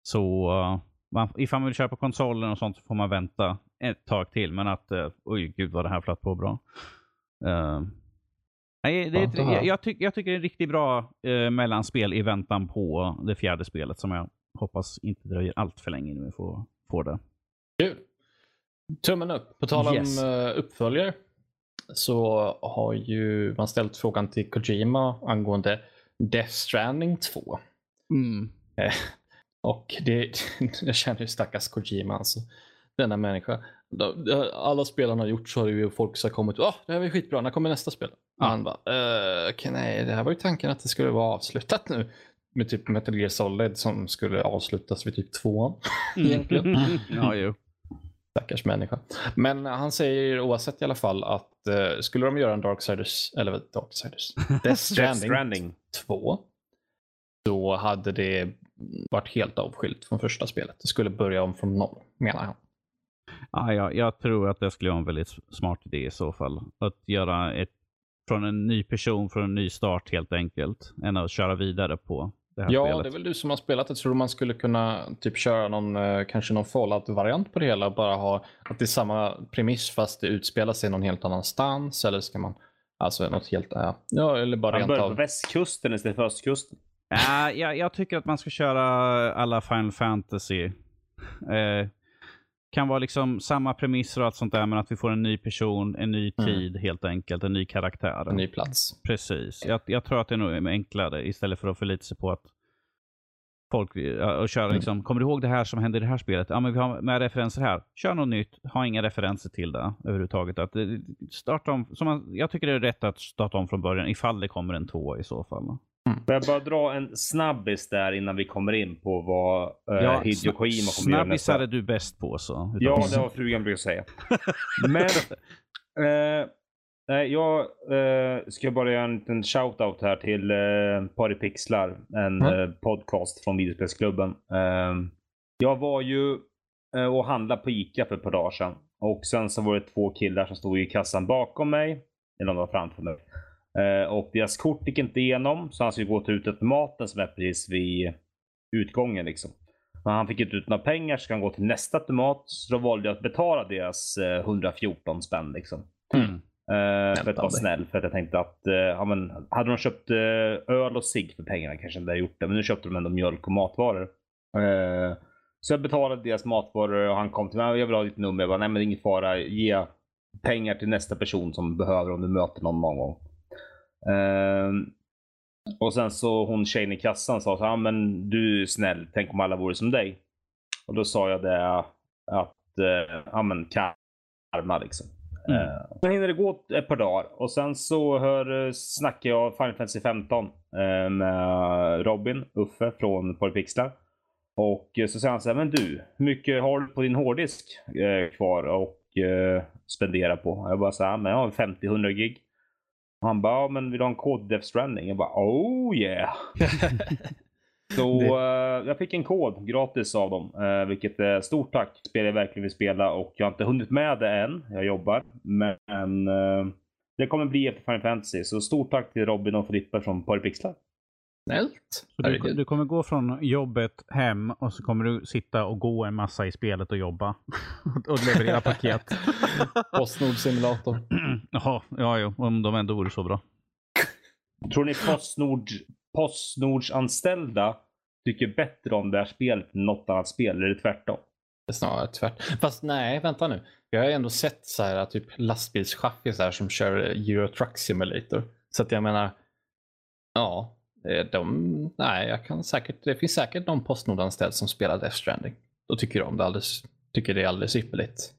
Så uh, man, ifall man vill köpa konsolen och sånt så får man vänta ett tag till. Men att, uh, oj gud vad det här flöt på bra. Eh, Nej, det är ett, jag, jag, tyck, jag tycker det är riktigt bra eh, mellanspel i väntan på det fjärde spelet som jag hoppas inte dröjer allt för länge innan vi får, får det. Kul. Tummen upp. På tal om Yes. eh, uppföljare så har ju man ställt frågan till Kojima angående Death Stranding 2. Mm. Och det, jag känner ju stackars Kojima alltså. Denna människa. Alla spel han har gjort så har ju folk har kommit och ah, det här var skitbra, när kommer nästa spel? Och han bara, eh, okej, nej, det här var ju tanken att det skulle vara avslutat nu. Med typ Metal Gear Solid som skulle avslutas vid typ tvåan. Egentligen. ja, jo. Stackars människa. Men han säger oavsett i alla fall att eh, skulle de göra en Darksiders, eller Darksiders, Death Stranding. 2, då hade det varit helt avskilt från första spelet. Det skulle börja om från noll, menar han. Ja, jag, jag tror att det skulle vara en väldigt smart idé i så fall. Att göra ett från en ny person, från en ny start helt enkelt. Än att köra vidare på det här Ja, spelet. det är väl du som har spelat det. Tror man skulle kunna typ köra någon, eh, kanske någon Fallout-variant på det hela? Bara ha att det är samma premiss fast det utspelar sig någon helt annanstans? Eller ska man, alltså något helt, ja, ja eller bara Han rent börjar på av. västkusten istället för östkusten. Ja, jag, jag tycker att man ska köra alla Final Fantasy. Eh, kan vara liksom samma premisser och allt sånt där, men att vi får en ny person, en ny Mm. tid helt enkelt, en ny karaktär. En ny plats. Precis. Jag, jag tror att det är nog enklare istället för att förlita sig på att folk och köra Mm. liksom, kommer du ihåg det här som hände i det här spelet? Ja, men vi har med referenser här. Kör något nytt, ha inga referenser till det överhuvudtaget. Att, eh, starta om, som man, jag tycker det är rätt att starta om från början ifall det kommer en två i så fall. Får jag bara dra en snabbis där innan vi kommer in på vad uh, Hideo Kojima kommer göra snabbisar nästa. är du bäst på så. Ja, det har frugan brukat säga. Men eh, nej, jag eh, ska bara göra en liten shout-out här till eh, Paripixlar, en Mm. eh, podcast från videospelsklubben. Eh, jag var ju eh, och handlade på Ica för ett par dagar sedan. Och sen så var det två killar som stod i kassan bakom mig. Eller om de var framför mig. Eh, och deras kort gick inte igenom. Så han skulle gå till automaten som är precis vid utgången. Liksom. Men han fick inte ut några pengar så han gå till nästa automat. Så då valde jag att betala deras eh, 114 spänn. Liksom. Mm. Eh, för att vara snäll. För att jag tänkte att eh, ja, men, hade de köpt eh, öl och cigg för pengarna kanske de hade gjort det. Men nu köpte de ändå mjölk och matvaror. Eh, så jag betalade deras matvaror och han kom till mig. Jag vill ha ditt nummer. Jag bara, nej men det är ingen fara. Ge pengar till nästa person som behöver om du möter någon någon gång. Ehm, och sen så hon tjejen i kassan sa så här, "Ja, men du är snäll, tänk om alla vore som dig. Och då sa jag det att, eh, ja men karma liksom. Mm. Eh, Sen hinner det gå ett par dagar och sen så hör, snackar jag Final Fantasy 15 eh, med Robin, Uffe från Polypixlar. Och så säger han så här, men du, hur mycket har du på din hårddisk eh, kvar och eh, spendera på? Jag bara så här, men jag har 50-100 gig. Och han bara, ja, men vill du ha en kod till Death Stranding? Jag bara, oh yeah. Så Det- eh, jag fick en kod gratis av dem, eh, vilket är stort tack. Spelar jag verkligen vill spela och jag har inte hunnit med det än. Jag jobbar, men eh, det kommer bli efter Final Fantasy. Så stort tack till Robin och Filippa från Paripixlar. Snällt. Du, du kommer gå från jobbet hem och så kommer du sitta och gå en massa i spelet och jobba. och leverera paket. Postnord simulator. Jaha, ja, jo, om de ändå vore så bra. Tror ni Postnord, Postnords anställda tycker bättre om det här spelet än något annat spel? Eller är det tvärtom? Snarare tvärt. Fast nej, vänta nu. Jag har ändå sett så här typ lastbilschaffisar som kör Euro Truck Simulator. Så att jag menar, ja, de, nej, jag kan säkert, det finns säkert någon Postnord-anställd som spelar Death Stranding. Då tycker de det alldeles, tycker det är alldeles ypperligt.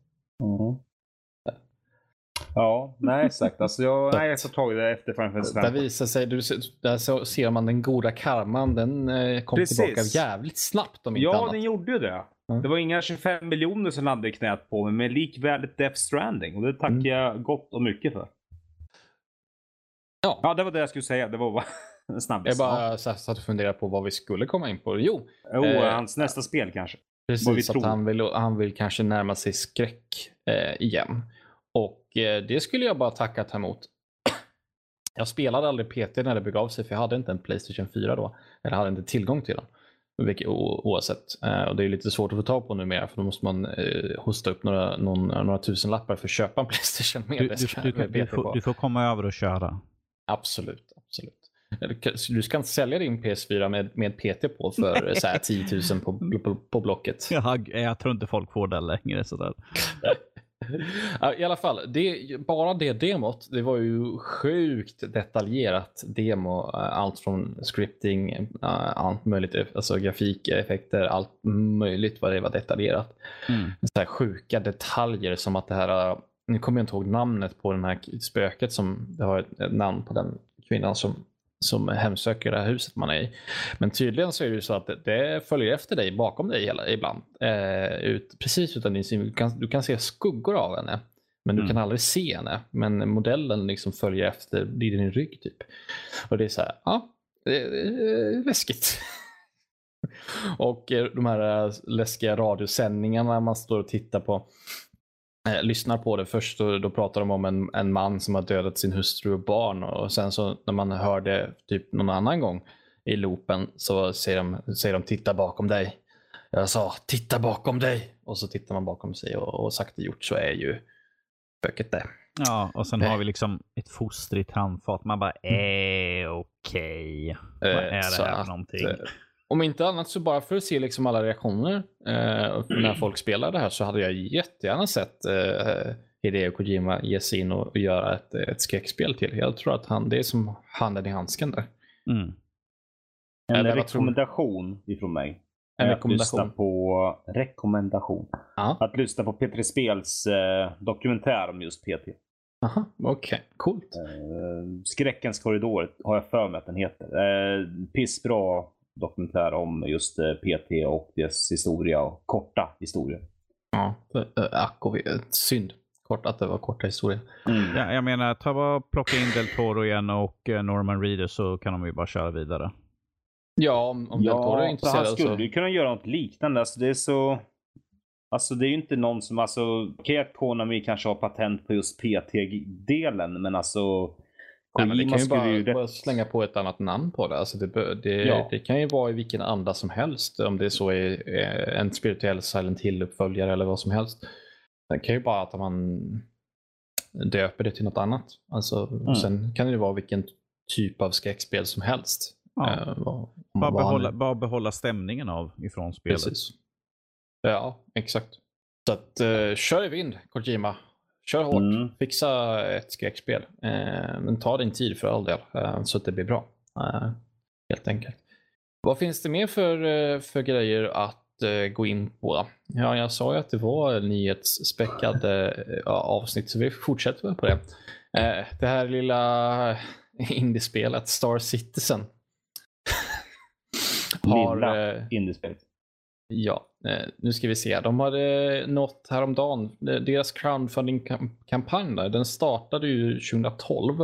Ja, nej exakt. Alltså jag, nej, jag tar tag i det efter Final Fantasy Där 15. visar sig, du, där så ser man den goda karman, den eh, kom Precis. tillbaka jävligt snabbt om inte Ja, annat. den gjorde ju det. Mm. Det var inga 25 miljoner som hade i knät på mig, men likväl ett Death Stranding. Och det tackar Mm. jag gott och mycket för. Ja. Ja, det var det jag skulle säga. Det var bara en snabbis. Jag bara här, satt och funderade på vad vi skulle komma in på. Jo, Jo, eh, hans nästa spel kanske. Precis, att han vill, han vill kanske närma sig skräck eh, igen. Och eh, det skulle jag bara tacka ta emot. Jag spelade aldrig PT när det begav sig för jag hade inte en Playstation 4 då. Eller hade inte tillgång till den. Oavsett. Eh, och det är lite svårt att få tag på numera för då måste man eh, hosta upp några, någon, några tusen lappar för att köpa en Playstation med, Du, du, med du, får, du får komma över och köra. Absolut, absolut. Du ska inte sälja din PS4 med, med PT på för så här 10 000 på, på, på Blocket. Jag, jag tror inte folk får det längre. Sådär. I alla fall, det, bara det demot, det var ju sjukt detaljerat demo. Allt från scripting, allt möjligt, alltså grafikeffekter, allt möjligt vad det var detaljerat. Mm. Så här sjuka detaljer som att det här, nu kommer jag inte ihåg namnet på den här spöket som, det har ett namn på den kvinnan som som hemsöker det här huset man är i. Men tydligen så är det så att det, följer efter dig, bakom dig hela, ibland. Eh, ut, precis utan din syn. Du kan, du kan se skuggor av henne. Men du mm. kan aldrig se henne. Men modellen liksom följer efter i din rygg typ. Och det är så här, ja, det är läskigt. och eh, de här eh, läskiga radiosändningarna man står och tittar på eh, lyssnar på det. Först då, då pratar de om en, en man som har dödat sin hustru och barn och sen så när man hör det typ någon annan gång i loopen så säger de, säger de titta bakom dig. Jag sa titta bakom dig och så tittar man bakom sig och, och sakta gjort så är ju spöket det. Ja, och sen har vi liksom ett foster i tandfat. Man bara, eh, okej. Okay. Eh, Vad är det här för någonting? Om inte annat så bara för att se liksom alla reaktioner eh, när folk spelar det här så hade jag jättegärna sett eh, Hideo Kojima ge sig in och, och göra ett, ett skräckspel till. Jag tror att han, det är som handen i handsken där. Mm. En Eller, rekommendation ifrån mig. En rekommendation? Att lyssna på rekommendation. Att lyssna på Petri Spels eh, dokumentär om just PT. Aha, okej. Okay. Coolt. Eh, Skräckens korridor har jag för mig att den heter. Eh, pissbra dokumentär om just eh, PT och dess historia och korta historia. Ja, ack och synd. Kort att det var korta historier. Mm. Ja, jag menar, ta bara plocka in Del Toro igen och eh, Norman Reader så kan de ju bara köra vidare. Ja, om, om ja, Del Toro är intresserad. Han skulle så... ju kunna göra något liknande. Alltså, det är så... Alltså det är ju inte någon som, alltså, okej att Konami kanske har patent på just PT-delen, men alltså Nej, men det kan ju bara, bara, slänga på ett annat namn på det. Alltså det, det, ja. det, kan ju vara i vilken anda som helst. Om det så är en spirituell Silent Hill-uppföljare eller vad som helst. Det kan ju bara att man döper det till något annat. Alltså, mm. Sen kan det ju vara vilken typ av skräckspel som helst. Ja. Uh, vad, bara, behålla, han... bara behålla stämningen av ifrån spelet. Precis. Ja, exakt. Så att, uh, kör i vind, Kojima. Kör hårt, mm. fixa ett skräckspel. Eh, men ta din tid för all del eh, så att det blir bra. Eh, helt enkelt. Vad finns det mer för, för grejer att gå in på? Ja, jag sa ju att det var nyhetsspäckade avsnitt så vi fortsätter väl på det. det här lilla indiespelet Star Citizen. har, lilla indiespelet. Ja, eh, nu ska vi se. De hade nått häromdagen, eh, deras crowdfunding-kampanj den startade ju 2012.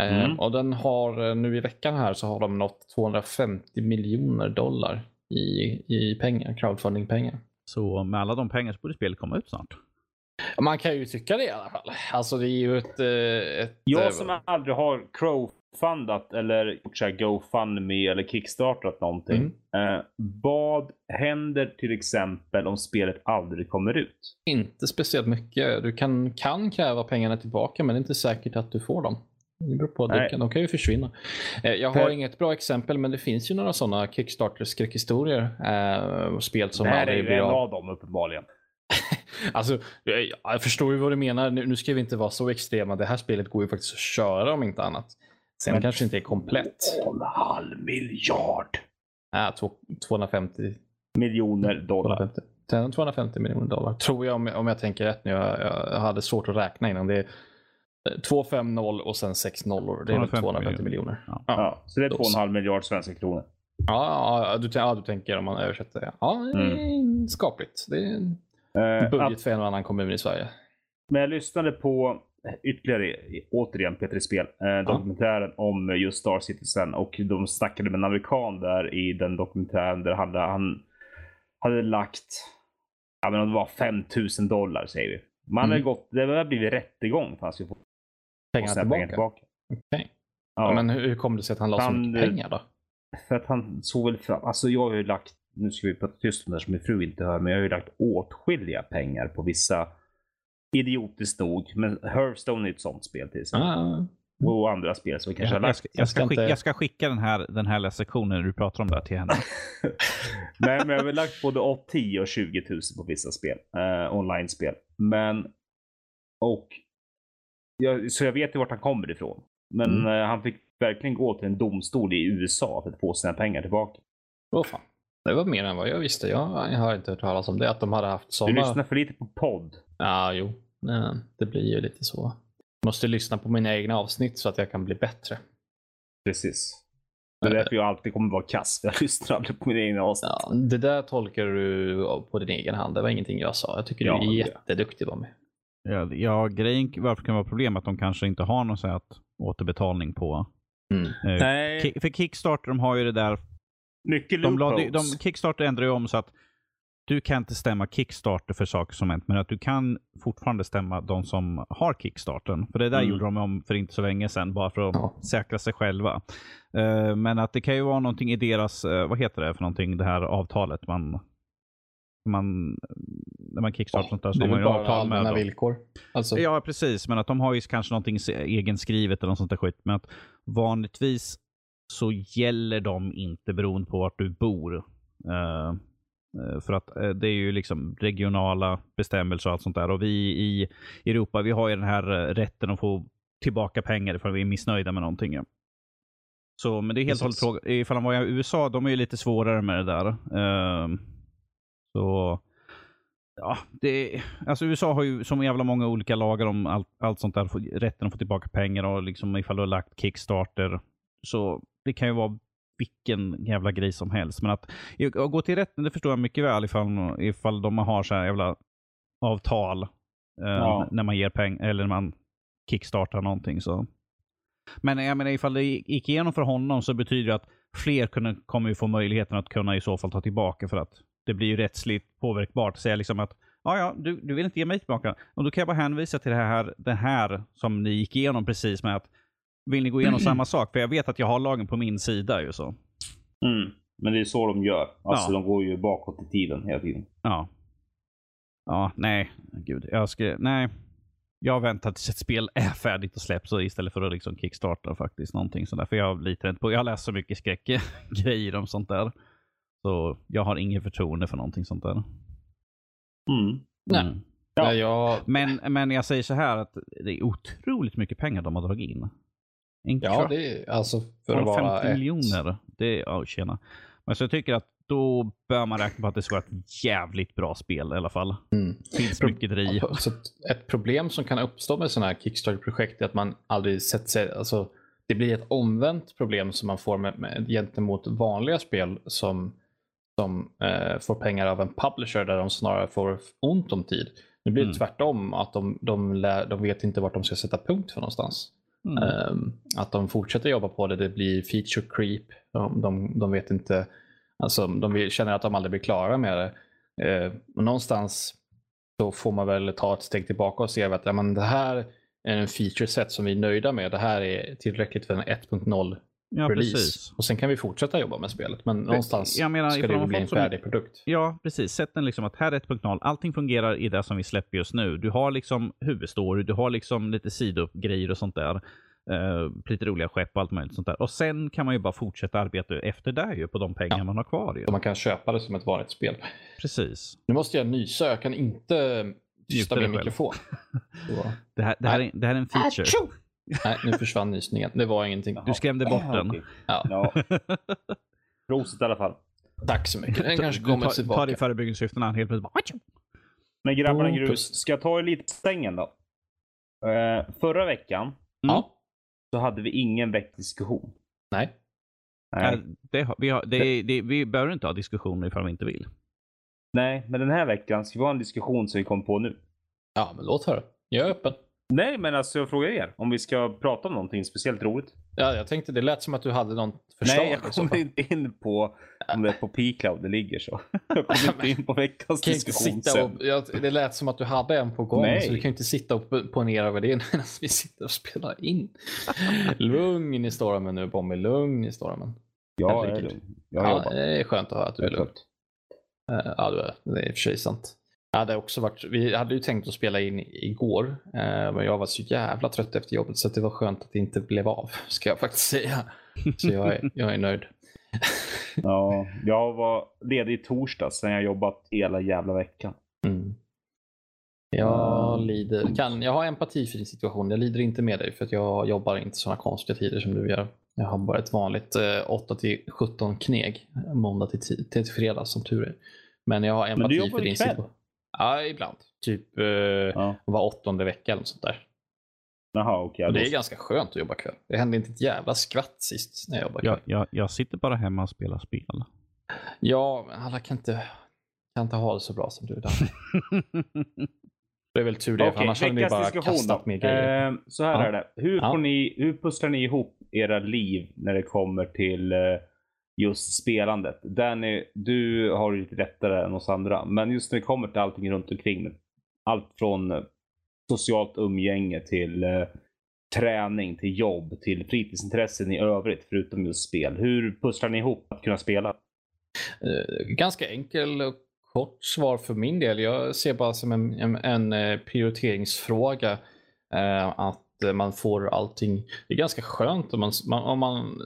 Eh, mm. Och den har nu i veckan här så har de nått 250 miljoner dollar i, i pengar, crowdfunding-pengar. Så med alla de pengar så borde spelet komma ut snart. Man kan ju tycka det i alla fall. Alltså det är ju ett... ett jag som aldrig har crow fundat eller gjort så här GoFundMe eller kickstartat någonting. Mm. Eh, vad händer till exempel om spelet aldrig kommer ut? Inte speciellt mycket. Du kan, kan kräva pengarna tillbaka men det är inte säkert att du får dem. Det beror på. Det kan, de kan ju försvinna. Eh, jag har För... inget bra exempel men det finns ju några sådana Kickstarter-skräckhistorier. Eh, spel som aldrig blir av. Det här är en av dem uppenbarligen. alltså, jag, jag förstår ju vad du menar. Nu, nu ska vi inte vara så extrema. Det här spelet går ju faktiskt att köra om inte annat. Sen men kanske inte är komplett. 2,5 miljard. Ja, 250 miljoner dollar. 250, 250 miljoner dollar. Tror jag om, jag om jag tänker rätt nu. Jag, jag hade svårt att räkna innan. Det är 250 och sen 6 nollor. Det är 250, 250 miljoner. Ja. Ja, så det är 2,5 miljard svenska kronor. Ja, ja, du, ja, du tänker om man översätter det. Ja, mm. skapligt. Det är en budget att, för en och annan kommun i Sverige. Men jag lyssnade på ytterligare, återigen Petri Spel, eh, dokumentären ja. om just Star Citizen och de snackade med en amerikan där i den dokumentären där han, han hade lagt, ja men det var 5000 dollar säger vi. Man mm. hade gått, det har blivit rättegång för att han skulle få pengarna tillbaka. Pengar tillbaka. Okay. Ja. ja. men hur kom det sig att han la så mycket pengar då? För att han såg väl fram, alltså jag har ju lagt, nu ska vi prata tyst om det som min fru inte hör, men jag har ju lagt åtskilliga pengar på vissa idiotiskt nog. Men Hearthstone är ett sånt spel till exempel. Ah, Och andra spel som vi kanske har Jag lagt. ska, jag, ska Jag ska skicka, inte- jag ska skicka den här, den här sektionen du pratar om det här till henne. Nej, men jag har väl lagt både 8, 10 och 20 000 på vissa spel. Eh, online-spel. Men... Och... Jag, så jag vet ju vart han kommer ifrån. Men Mm. eh, han fick verkligen gå till en domstol i USA för att få sina pengar tillbaka. Åh fan. Det var mer än vad jag visste. Jag, jag har inte hört talas om det. Att de hade haft Du sådana. lyssnar för lite på podd. Ja, jo. Det blir ju lite så. Jag måste lyssna på mina egna avsnitt så att jag kan bli bättre. Precis. Det är därför jag alltid kommer vara kass. Jag lyssnar aldrig på mina egna avsnitt. Ja, det där tolkar du på din egen hand. Det var ingenting jag sa. Jag tycker Ja, du är det- jätteduktig Tommy. Ja, ja, grejen varför det kan vara problem att de kanske inte har någon att återbetalning på. Mm. Eh, Nej, för Kickstarter, de har ju det där. Mycket De, la, de. Kickstarter ändrar ju om så att du kan inte stämma Kickstarter för saker som hänt, men att du kan fortfarande stämma de som har Kickstarten. För det där Mm. gjorde de om för inte så länge sedan, bara för att Ja. säkra sig själva. Eh, men att det kan ju vara någonting i deras, eh, vad heter det för någonting, det här avtalet man man, när man kickstartar sånt där så har är man ju bara avtal med dem. villkor. Alltså, Ja, precis. Men att de har ju kanske någonting egenskrivet eller något sånt där skit. Men att vanligtvis så gäller de inte beroende på vart du bor. Eh, eh, för att eh, det är ju liksom regionala bestämmelser och allt sånt där. Och vi i Europa, vi har ju den här rätten att få tillbaka pengar ifall vi är missnöjda med någonting. Så, men det är helt och hållet Precis. fråga. Ifall de var i USA, de är ju lite svårare med det där. Eh, så Ja, det, alltså USA har ju så jävla många olika lagar om allt, allt sånt där. Rätten att få tillbaka pengar och liksom ifall du har lagt Kickstarter. Så det kan ju vara vilken jävla grej som helst. Men att, att gå till rätten, det förstår jag mycket väl ifall, ifall de har så här jävla avtal. Eh, Ja. När man ger pengar, eller när man kickstartar någonting. Så. Men jag menar ifall det gick igenom för honom så betyder det att fler kunde, kommer ju få möjligheten att kunna i så fall ta tillbaka för att det blir ju rättsligt påverkbart. Säga liksom att ja, ja, du, du vill inte ge mig tillbaka. Och då kan jag bara hänvisa till det här, det här som ni gick igenom precis med att vill ni gå igenom samma sak? För jag vet att jag har lagen på min sida ju så. Mm. Men det är så de gör. Alltså Ja. de går ju bakåt i tiden hela tiden. Ja. Ja, nej. Gud. Jag ska, nej. Jag väntar tills ett spel är färdigt och släpps istället för att liksom kickstarta faktiskt någonting sådär. För jag litar inte på, jag har läst så mycket skräckgrejer om sånt där. Så jag har ingen förtroende för någonting sånt där. Mm. Nej. Mm. Ja. Men, men jag säger så här att det är otroligt mycket pengar de har dragit in. En ja, kvart- det är alltså för att vara 50 ett, miljoner. Det är, ja tjena. Men så jag tycker att då bör man räkna på att det ska vara ett jävligt bra spel i alla fall. Mm. Finns Pro- mycket i. Så att ett problem som kan uppstå med sådana här Kickstarter-projekt är att man aldrig sett sig, alltså det blir ett omvänt problem som man får med, med, gentemot vanliga spel som, som eh, får pengar av en publisher där de snarare får ont om tid. Nu blir det Mm. tvärtom, att de, de, lär, de vet inte vart de ska sätta punkt för någonstans. Mm. Ehm, att de fortsätter jobba på det, det blir feature creep. De, de, de vet inte, alltså de känner att de aldrig blir klara med det. Eh, någonstans så får man väl ta ett steg tillbaka och se att ja, men det här är en feature set som vi är nöjda med. Det här är tillräckligt för en 1.0 ja, release. precis. Och sen kan vi fortsätta jobba med spelet. Men någonstans jag menar, ska det bli en färdig produkt. Ja, precis. Sätt den liksom att här är 1.0. Allting fungerar i det som vi släpper just nu. Du har liksom huvudstory, du har liksom lite sidogrejer och sånt där. Uh, lite roliga skepp och allt möjligt sånt där. Och sen kan man ju bara fortsätta arbeta efter det ju på de pengar Ja. man har kvar ju. Så man kan köpa det som ett vanligt spel. Precis. Nu måste jag nysa, jag kan inte tysta min mikrofon. Det här, det här, är, det här är en feature. Nej, nu försvann nysningen. Det var ingenting. Du skrämde bort den. Okej. Ja. Prosit i alla fall. tack så mycket. Den kanske kommer tillbaka. det i förebyggelsesyftena helt plötsligt bara... Men grabbarna Oh, grus, ska jag ta er lite på stängen då? Eh, förra veckan Ja. så hade vi ingen väckdiskussion. Nej. Nej. Nej, det, vi, har, det, det, vi behöver inte ha diskussioner ifall vi inte vill. Nej, men den här veckan ska vi ha en diskussion som vi kom på nu. Ja, men låt höra. Jag är öppen. Nej, men alltså jag frågar er om vi ska prata om någonting speciellt roligt. Ja, jag tänkte det lät som att du hade något förslag. Nej, jag kommer inte in på om det är på P-cloud det ligger så. Jag kommer inte in på veckans kan inte diskussion sitta sen. och, ja, det lät som att du hade en på gång, Nej. så du kan inte sitta och ponera över det medan vi sitter och spelar in. lugn i stormen nu Bombi, lugn i stormen. Ja, jag är lugn. Jag har Ja, jobbat. det är skönt att höra att du är Jag lugn. Eh, Ja, det är i och för sig sant. Jag hade också varit, vi hade ju tänkt att spela in igår, eh, men jag var så jävla trött efter jobbet så det var skönt att det inte blev av, ska jag faktiskt säga. Så jag är, jag är nöjd. Ja, jag var ledig i torsdags sen jag jobbat hela jävla veckan. Mm. Jag lider, kan, jag har empati för din situation. Jag lider inte med dig för att jag jobbar inte sådana konstiga tider som du gör. Jag har bara ett vanligt eh, 8 till 17 kneg måndag till, ti- till fredag som tur är. Men jag har empati för din situation. Ja, ibland. Typ eh, Ja. var åttonde vecka eller något sånt där. Jaha, okej. Och då- det är ganska skönt att jobba kväll. Det hände inte ett jävla skvatt sist när jag jobbade kväll. Jag, jag, jag sitter bara hemma och spelar spel. Ja, men alla kan inte, kan inte ha det så bra som du. Där. Det är väl tur det, för Okej, annars hade ni bara kastat med grejer. Eh, så här Ja. är det. Hur, Ja. får ni, hur pusslar ni ihop era liv när det kommer till eh, just spelandet? Danny, du har det lite lättare än oss andra. Men just när det kommer till allting runt omkring. Allt från eh, socialt umgänge till eh, träning, till jobb, till fritidsintressen i övrigt förutom just spel. Hur pusslar ni ihop att kunna spela? Eh, ganska enkel och kort svar för min del. Jag ser bara som en, en, en eh, prioriteringsfråga eh, att man får allting. Det är ganska skönt om man, man, om man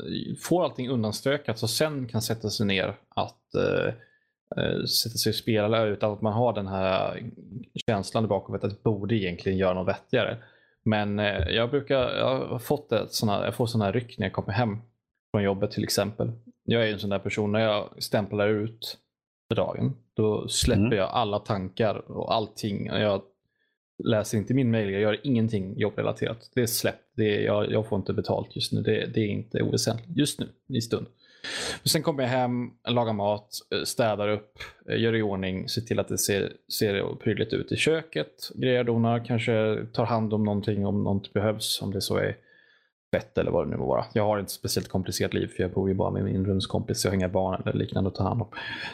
får allting undanstökat och sen kan sätta sig ner att eh, eh, sätta sig och spela utan att man har den här känslan bakhuvudet att det borde egentligen göra något vettigare. Men eh, jag brukar, jag har fått ett såna, jag får sådana här ryck när jag kommer hem från jobbet till exempel. Jag är en sån där person, när jag stämplar ut för dagen, då släpper Mm. jag alla tankar och allting. Och Jag läser inte min mail, jag gör ingenting jobbrelaterat. Det är släppt, det är, jag, jag får inte betalt just nu. Det, det är inte oväsentligt just nu, i stund. Men sen kommer jag hem, lagar mat, eh, städar upp, eh, gör i ordning, ser till att det ser, ser prydligt ut i köket, grejer, donar, kanske tar hand om någonting om något behövs, om det så är fett eller vad det nu må vara. Jag har inte speciellt komplicerat liv för jag bor ju bara med min rumskompis. Jag har inga barn eller liknande att ta hand om.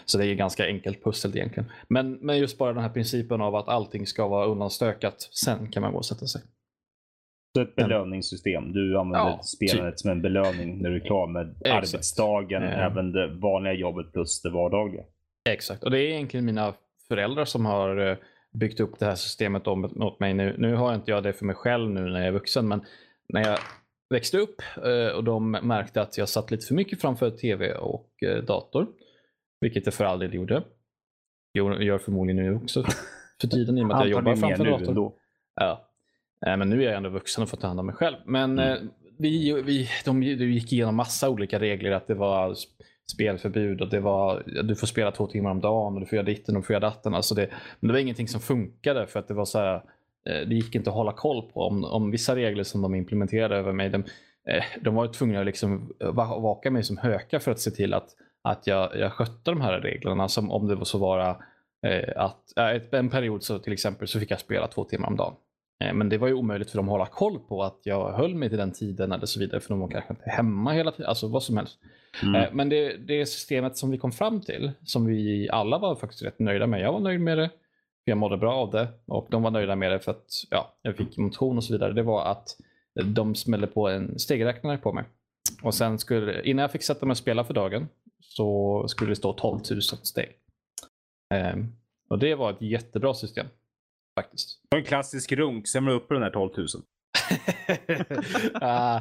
Så det är ganska enkelt pussel egentligen. Men, men just bara den här principen av att allting ska vara undanstökat. Sen kan man gå och sätta sig. Så ett belöningssystem. Du använder Ja, spelandet som en belöning när du är klar med Exakt. arbetsdagen, Eh. även det vanliga jobbet plus det vardagliga. Exakt, och det är egentligen mina föräldrar som har eh, byggt upp det här systemet om- åt mig. Nu, nu har inte jag det för mig själv nu när jag är vuxen, men när jag växte upp eh, och de märkte att jag satt lite för mycket framför tv och eh, dator, vilket jag för all del gjorde. Jag gör förmodligen nu också för tiden i och med att jag jobbar framför mer nu dator. ändå. Ja. Men nu är jag ändå vuxen och får ta hand om mig själv. Men Mm. eh, vi, vi, de, de gick igenom massa olika regler. Att det var sp- spelförbud och det var du får spela två timmar om dagen och du får göra ditten och du får göra datten. Alltså det, men det var ingenting som funkade för att det var så här. Eh, Det gick inte att hålla koll på om, om vissa regler som de implementerade över mig. De, eh, de var tvungna att liksom va- vaka mig som höka för att se till att, att jag, jag skötte de här reglerna. Som om det var så vara eh, att eh, en period så till exempel så fick jag spela två timmar om dagen. Eh, Men det var ju omöjligt för dem att hålla koll på att jag höll mig till den tiden eller så vidare. För de var kanske inte hemma hela tiden. Alltså vad som helst. Mm. Eh, Men det, det systemet som vi kom fram till, som vi alla var faktiskt rätt nöjda med. Jag var nöjd med det. Jag mådde bra av det. Och de var nöjda med det för att ja, jag fick motion och så vidare. Det var att de smällde på en stegräknare på mig. Och sen skulle, innan jag fick sätta mig och spela för dagen så skulle det stå 12 000 steg. Ehm, och det var ett jättebra system. Faktiskt. Det var en klassisk runk, sen var du uppe den här 12 000. Ah,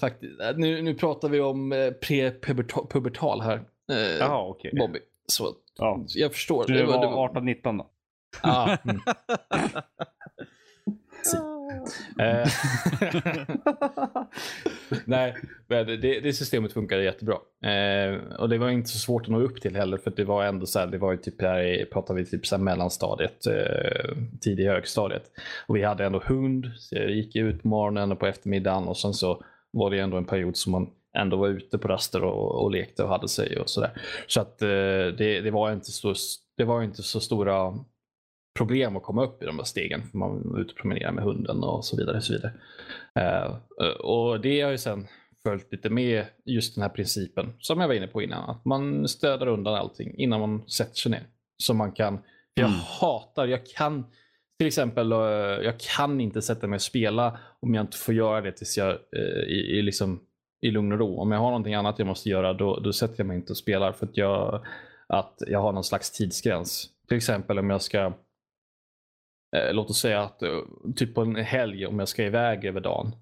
faktiskt. Nu, nu pratar vi om eh, pre-pubertal här. Eh, Jaha, okej. Bobby. Så Ja. jag förstår. Du var var- 18-19 då? Ah, mm. Eh, Nej, det, det systemet funkade jättebra. Eh, och det var inte så svårt att nå upp till heller för det var ändå så här, det var ju typ här, pratar vi typ så här mellanstadiet, eh, tidig högstadiet. Och vi hade ändå hund, så jag gick ut på morgonen och på eftermiddagen och sen så var det ändå en period som man ändå var ute på raster och, och lekte och hade sig och sådär. Så att eh, det, det, var inte så, det var inte så stora problem att komma upp i de där stegen. För man var ute och promenerade med hunden och så vidare. Och, så vidare. Eh, och det har ju sen följt lite med just den här principen som jag var inne på innan. Att man stöder undan allting innan man sätter sig ner. Så man kan, jag Mm. hatar, jag kan till exempel, eh, jag kan inte sätta mig och spela om jag inte får göra det tills jag eh, i, i, liksom, i lugn och ro. Om jag har någonting annat jag måste göra då, då sätter jag mig inte och spelar för att jag, att jag har någon slags tidsgräns. Till exempel om jag ska eh, låt oss säga att eh, typ på en helg om jag ska iväg över dagen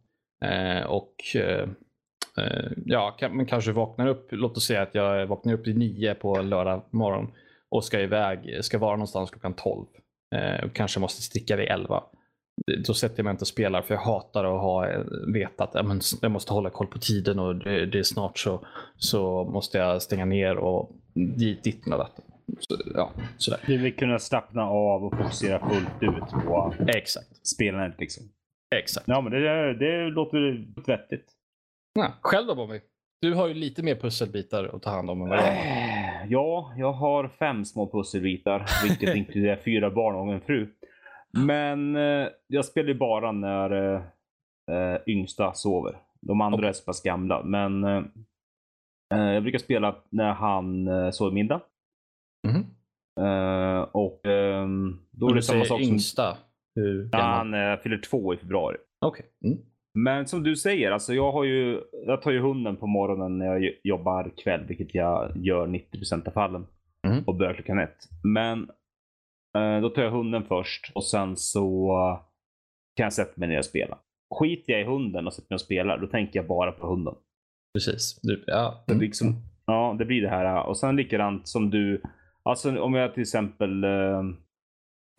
eh, och eh, eh ja, men kanske vaknar upp, låt oss säga att jag vaknar upp i nio på lördag morgon och ska iväg, ska vara någonstans klockan 12 eh, kanske måste sticka vid 11. Då sätter jag mig inte och spelar för jag hatar att ha vetat veta att jag måste hålla koll på tiden och det, det är snart så, så måste jag stänga ner och mm, dit, dit med detta. Så, ja, sådär. Du vill kunna slappna av och fokusera fullt ut på Exakt. spelandet liksom. Exakt. Ja, men det, det låter vettigt. Ja, själv då Bobby? Du har ju lite mer pusselbitar att ta hand om än vad jag har. Eh, Ja, jag har fem små pusselbitar, vilket inkluderar fyra barn och en fru. Men eh, jag spelar ju bara när eh, eh, yngsta sover. De andra är så pass gamla. Men eh, eh, jag brukar spela när han eh, sover middag. Eh, och ehm, då är det samma sak som... yngsta. Hur Ja, han eh, fyller två i februari. Okej. Mm. Men som du säger, alltså jag, har ju, jag tar ju hunden på morgonen när jag jobbar kväll, vilket jag gör 90% av fallen. Mm. Och börjar klockan ett. Men eh, då tar jag hunden först och sen så kan jag sätta mig ner och spela. Skiter jag i hunden och sätter mig och spelar, då tänker jag bara på hunden. Precis. Du, ja. Det Mm. blir liksom, ja, det blir det här. Och sen likadant som du, alltså om jag till exempel, eh,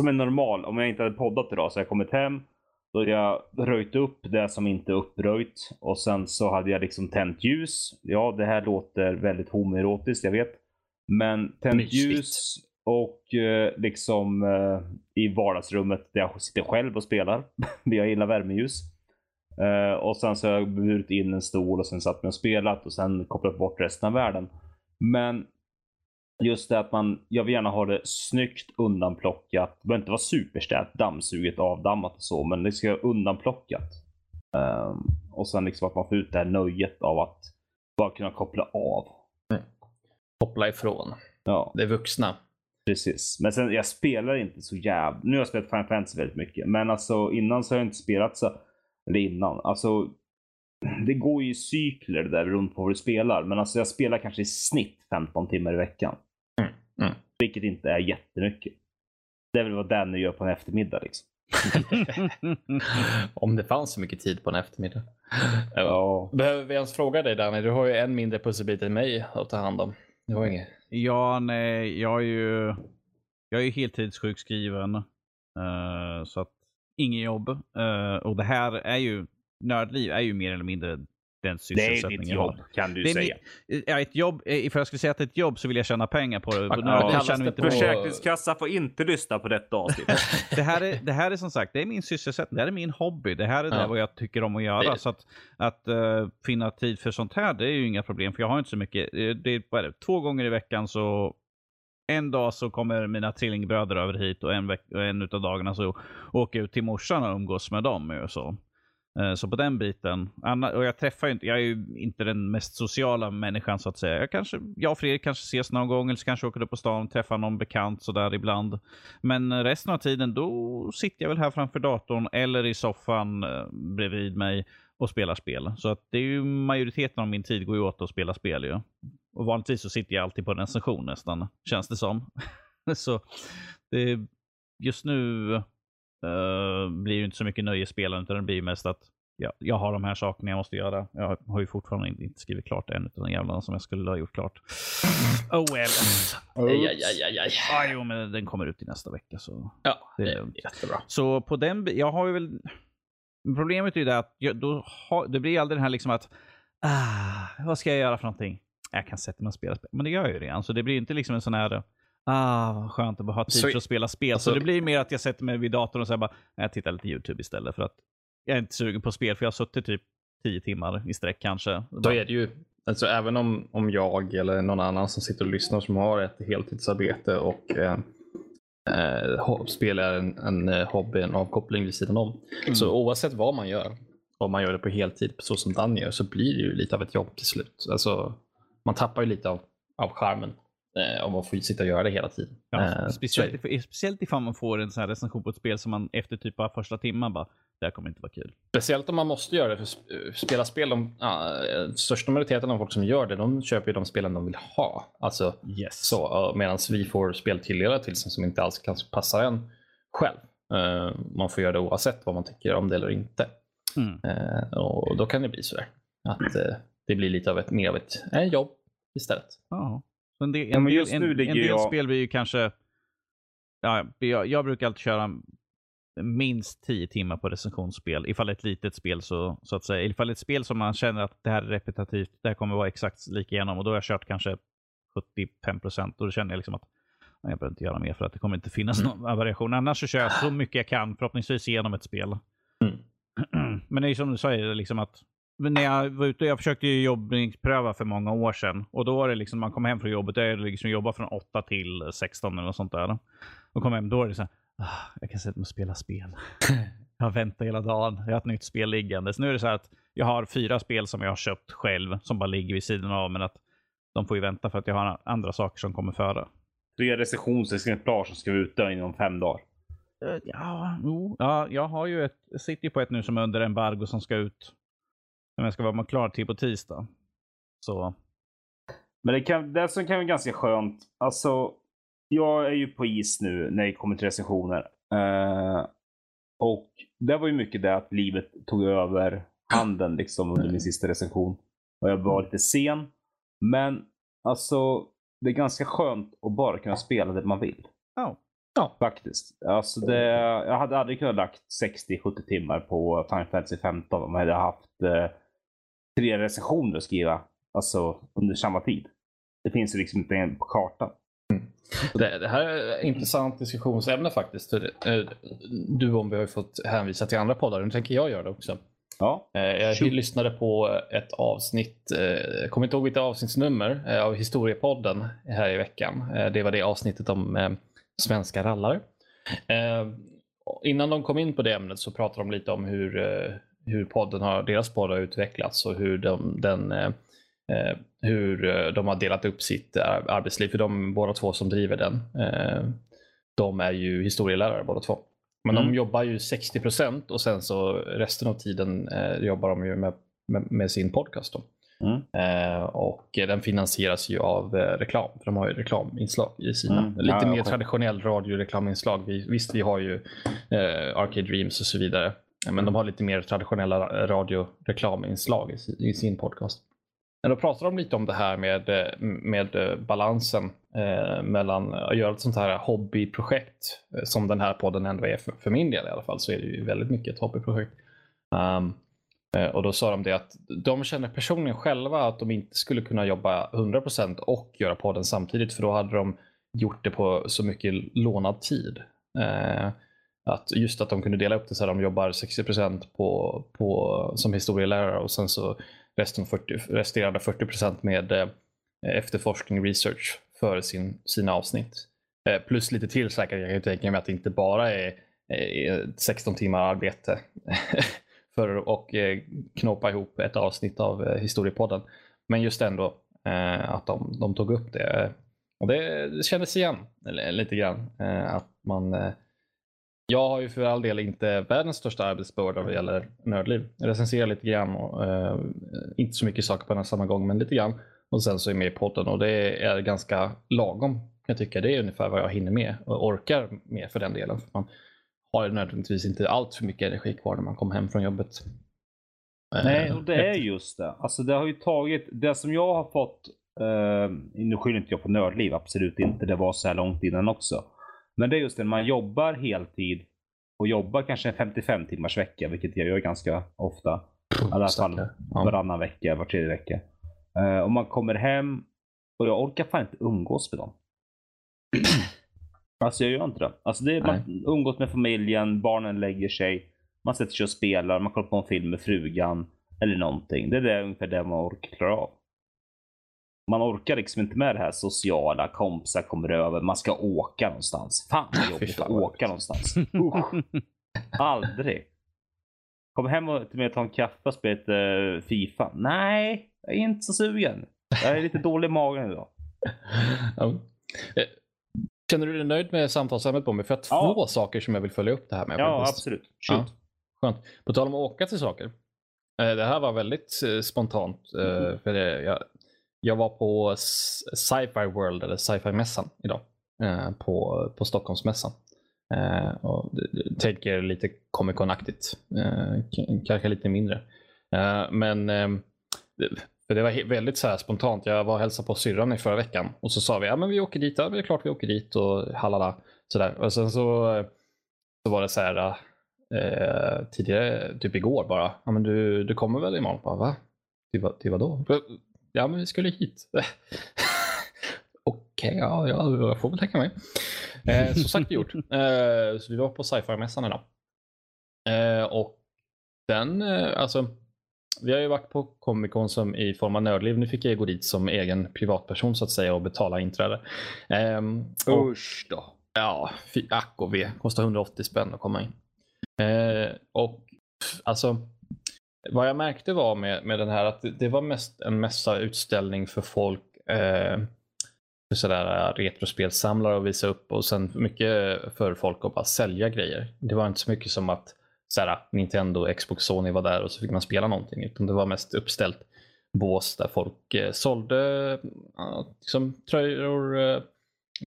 som en normal, om jag inte hade poddat idag så hade jag kommit hem, då hade jag röjt upp det som inte är uppröjt och sen så hade jag liksom tänt ljus. Ja, det här låter väldigt homoerotiskt, jag vet. Men tänt Mysigt. ljus och eh, liksom eh, i vardagsrummet där jag sitter själv och spelar. jag gillar värmeljus. Eh, och sen så har jag burit in en stol och sen satt mig och spelat och sen kopplat bort resten av världen. Men just det att man, jag vill gärna ha det snyggt undanplockat. Det behöver inte vara superstädat, dammsuget, avdammat och så, men det ska vara undanplockat. Ehm, och sen liksom att man får ut det här nöjet av att bara kunna koppla av. Koppla ifrån. Ja, Det är vuxna. precis. Men sen, jag spelar inte så jävla... Nu har jag spelat Final Fantasy väldigt mycket, men alltså innan så har jag inte spelat så... Eller innan. Alltså, det går ju i cykler där beroende på vad du spelar. Men alltså jag spelar kanske i snitt 15 timmar i veckan. Vilket inte är jättemycket. Det är väl vad Danny gör på en eftermiddag liksom. Om det fanns så mycket tid på en eftermiddag. Ja. Behöver vi ens fråga dig Danny? Du har ju en mindre pusselbit än mig att ta hand om. Du har inget. Ja, nej, jag är ju, jag är ju heltidssjukskriven. eh, så att inget jobb. Eh, och det här är ju, nördliv är ju mer eller mindre den Det är sysselsättning ditt jag har. jobb kan du Det är säga. Ja, ett jobb, eh, för jag skulle säga att ett jobb så vill jag tjäna pengar på det. Ja, Nördliv kallas tjänar vi det inte på- på. Försäkringskassa får inte lyssna på detta avsnitt. Det här, är, det här är som sagt, det är min sysselsättning, det här är min hobby, det här är Ja. det vad jag tycker om att göra. Det- Så att, att eh, finna tid för sånt här, det är ju inga problem, för jag har inte så mycket. Det är, vad är det, två gånger i veckan så en dag så kommer mina trillingbröder över hit och en, veck- och en utav dagarna så åker jag ut till morsan och umgås med dem. Och så. Eh, så på den biten. Anna, och jag träffar ju inte, jag är ju inte den mest sociala människan så att säga. Jag, kanske, jag och Fredrik kanske ses någon gång eller så kanske jag åker upp på stan och träffar någon bekant sådär ibland. Men resten av tiden då sitter jag väl här framför datorn eller i soffan eh, bredvid mig och spelar spel. Så att det är ju majoriteten av min tid går ju åt att spela spel ju. Och vanligtvis så sitter jag alltid på en recension nästan, känns det som. så det, just nu eh, blir det inte så mycket nöjesspelande utan det blir mest att ja, jag har de här sakerna jag måste göra. Jag har ju fortfarande inte, skrivit klart en av de jävlarna som jag skulle ha gjort klart. Oh well. Aj, aj, aj, aj, aj. Ah, jo, men den kommer ut i nästa vecka så. Ja, Det är lugnt. jättebra. Så på den, jag har ju väl, problemet är ju det att jag, då har, det blir aldrig den här liksom att, ah, vad ska jag göra för någonting? Jag kan sätta mig och spela spel. Men det gör jag ju redan, så det blir inte liksom en sån här, ah, vad skönt att bara ha tid Så- för att spela spel. alltså- så det blir mer att jag sätter mig vid datorn och säger bara, jag tittar lite YouTube istället för att jag är inte sugen på spel, för jag har suttit typ tio timmar i sträck kanske. Då är det ju, alltså även om, om jag eller någon annan som sitter och lyssnar som har ett heltidsarbete och eh, eh, spelar en, en eh, hobby, en avkoppling vid sidan om. Mm. Så oavsett vad man gör, om man gör det på heltid så som Dan gör, så blir det ju lite av ett jobb till slut. Alltså, man tappar ju lite av, av charmen om man får sitta och göra det hela tiden. Ja, Eh, speciellt, if, speciellt ifall man får en sån här recension på ett spel som man efter typ bara första timman bara, det här kommer inte vara kul. Speciellt om man måste göra det. För sp- spela spel, de, ja, eh, största majoriteten av folk som gör det, de köper ju de spelen de vill ha. Alltså, Yes. så, medan vi får spel tilldelat till sig som inte alls kanske passar en själv. Eh, man får göra det oavsett vad man tycker om det eller inte. Mm. Eh, och då kan det bli sådär. Att eh, det blir lite av ett, mer av ett eh, jobb istället. Ja. Så En del, en Ja, en, en del jag- spel blir ju kanske... Ja, jag, jag brukar alltid köra minst 10 timmar på recensionsspel. Ifall ett litet spel så, så att säga. Ifall ett spel som man känner att det här är repetitivt, det här kommer vara exakt lika igenom. Och då har jag kört kanske 75 procent. Och då känner jag liksom att nej, jag behöver inte göra mer för att det kommer inte finnas någon variation. Annars så kör jag så mycket jag kan förhoppningsvis igenom ett spel. Mm. Men det är som du säger, liksom att men när jag var ute, jag försökte ju jobbningspröva för många år sedan. Och då var det liksom, man kom hem från jobbet, jag liksom jobba från 8 till 16 eller något sånt där. Och kom hem, då är det så här, ah, jag kan sätta mig och spela spel. jag har väntat hela dagen, jag har ett nytt spel liggande. Så nu är det så här att jag har fyra spel som jag har köpt själv, som bara ligger vid sidan av, men att de får ju vänta för att jag har andra saker som kommer före. Tre recensionsexemplar som ska vara ute inom fem dagar. Eh, Ja, jo. ja, jag har ju ett, sitter ju på ett nu som är under embargo som ska ut. Som jag ska vara klar till på tisdag. Så, Men det, kan, det som kan vara ganska skönt. Alltså, jag är ju på is nu när det kommer till recensioner. Eh, och det var ju mycket det att livet tog över handen liksom under min sista recension. Och jag var lite sen. Men alltså, det är ganska skönt att bara kunna spela det man vill. ja. Faktiskt. Alltså det, jag hade aldrig kunnat lagt 60-70 timmar på Final Fantasy 15 om jag hade haft eh, tre recensioner att skriva alltså, under samma tid. Det finns ju liksom inte en på kartan. Det, det här är ett intressant diskussionsämne faktiskt. Eh, du vi har ju fått hänvisa till andra poddar. Nu tänker jag göra det också. Ja. Eh, Jag Shoot. lyssnade på ett avsnitt, eh, jag kommer inte ihåg vilket avsnittsnummer, av Historiepodden här i veckan. Det var det avsnittet om svenska rallare. Innan de kom in på det ämnet så pratade de lite om hur, hur podden har, deras podd har utvecklats och hur de, den, eh, eh, hur eh, de har delat upp sitt ar- arbetsliv. För de båda två som driver den, eh, de är ju historielärare båda två. Men de Mm. jobbar ju 60 procent och sen så resten av tiden eh, jobbar de ju med, med, med sin podcast. Mm. Eh, och eh, den finansieras ju av eh, reklam. För de har ju reklaminslag i sina. Mm. Lite Ja, mer själv. traditionell radioreklaminslag. Vi, visst, vi har ju eh, Arcade Dreams och så vidare. Men de har lite mer traditionella radioreklaminslag i, i sin podcast. Men då pratar de lite om det här med, eh, med eh, balansen eh, mellan att göra ett sånt här hobbyprojekt eh, som den här podden ändå är för, för min del i alla fall så är det ju väldigt mycket ett hobbyprojekt. Um, och då sa de det att de känner personligen själva att de inte skulle kunna jobba 100% och göra podden samtidigt för då hade de gjort det på så mycket lånad tid. Eh, att just att de kunde dela upp det så här, de jobbar 60% på, på, som historielärare och sen så resten 40, resterande 40% med eh, efterforskning research för sin, sina avsnitt. Eh, plus lite till säkert, jag kan tänka mig att det inte bara är, eh, 16 timmar arbete för att eh, knåpa ihop ett avsnitt av eh, historiepodden. Men just ändå eh, att de, de tog upp det. Och det, det kändes igen eller, lite grann. Eh, att man eh, jag har ju för all del inte världens största arbetsbörda vad gäller nördliv. Jag recenserar lite grann och eh, inte så mycket saker på en och samma gång, men lite grann. Och sen så är jag med i podden och det är ganska lagom. Jag tycker det är ungefär vad jag hinner med och orkar med för den delen. För man har ju nödvändigtvis inte allt för mycket energi kvar när man kommer hem från jobbet. Eh, Nej, och det är just det. Alltså det har ju tagit, det som jag har fått, eh, nu skyller inte jag på nördliv, absolut inte. Det var så här långt innan också. Men det är just det, man jobbar heltid och jobbar kanske en 55 timmars vecka, vilket jag gör ganska ofta. I alla fall varannan vecka, var tredje vecka. Eh, och man kommer hem och jag orkar fan inte umgås med dem. alltså jag gör inte det. Alltså det är, man umgås med familjen, barnen lägger sig, man sätter sig och spelar, man kollar på en film med frugan eller någonting. Det är det, ungefär det man orkar klara av. Man orkar liksom inte med det här sociala, kompisar kommer över, man ska åka någonstans. Fan vad jobbigt fan att åka någonstans. Usch. Aldrig. Kom hem och till mig och ta en kaffe och spela lite eh, Fifa. Nej, jag är inte så sugen. Jag är lite dålig i magen idag. Ja. Eh, Känner du dig nöjd med samtalsämnet Bombi? För jag har Ja. två saker som jag vill följa upp det här med. Ja, faktiskt. absolut. Ja. Skönt. På tal om att åka till saker. Eh, Det här var väldigt spontant. eh, För det, jag, jag var på Sci-Fi World, eller Sci-Fi-mässan idag. Eh, på, på Stockholmsmässan. Eh, och tänker lite Comic Con-aktigt. Eh, kanske lite mindre. Men ehm, det, för det var väldigt så här spontant. Jag var och hälsade på syrran i förra veckan och så sa vi ja men vi åker dit. Ja, det är klart vi åker dit och halala. Sådär. Och sen så, så var det så här eh, tidigare, typ igår bara. Ja men du, du kommer väl imorgon? Bara, Va? Till, till vadå? Ja men vi skulle hit. Okej, ja, ja, jag får väl tänka mig. Eh, så sagt och gjort. Eh, så vi var på sci-fi-mässan idag. Eh, och den, eh, alltså, vi har ju varit på Comic Con som i form av nördliv. Nu fick jag gå dit som egen privatperson så att säga och betala inträde. Ehm, och, Usch då. ja, fy, ack och ve. Kostar 180 spänn att komma in. Eh, och alltså, vad jag märkte var med, med den här att det, det var mest en mässa utställning för folk eh, för sådär eh, retrospelsamlare att visa upp och sen mycket för folk att bara sälja grejer. Det var inte så mycket som att såhär, ah, Nintendo, Xbox, Sony var där och så fick man spela någonting. Utan det var mest uppställt bås där folk eh, sålde liksom, tröjor, eh,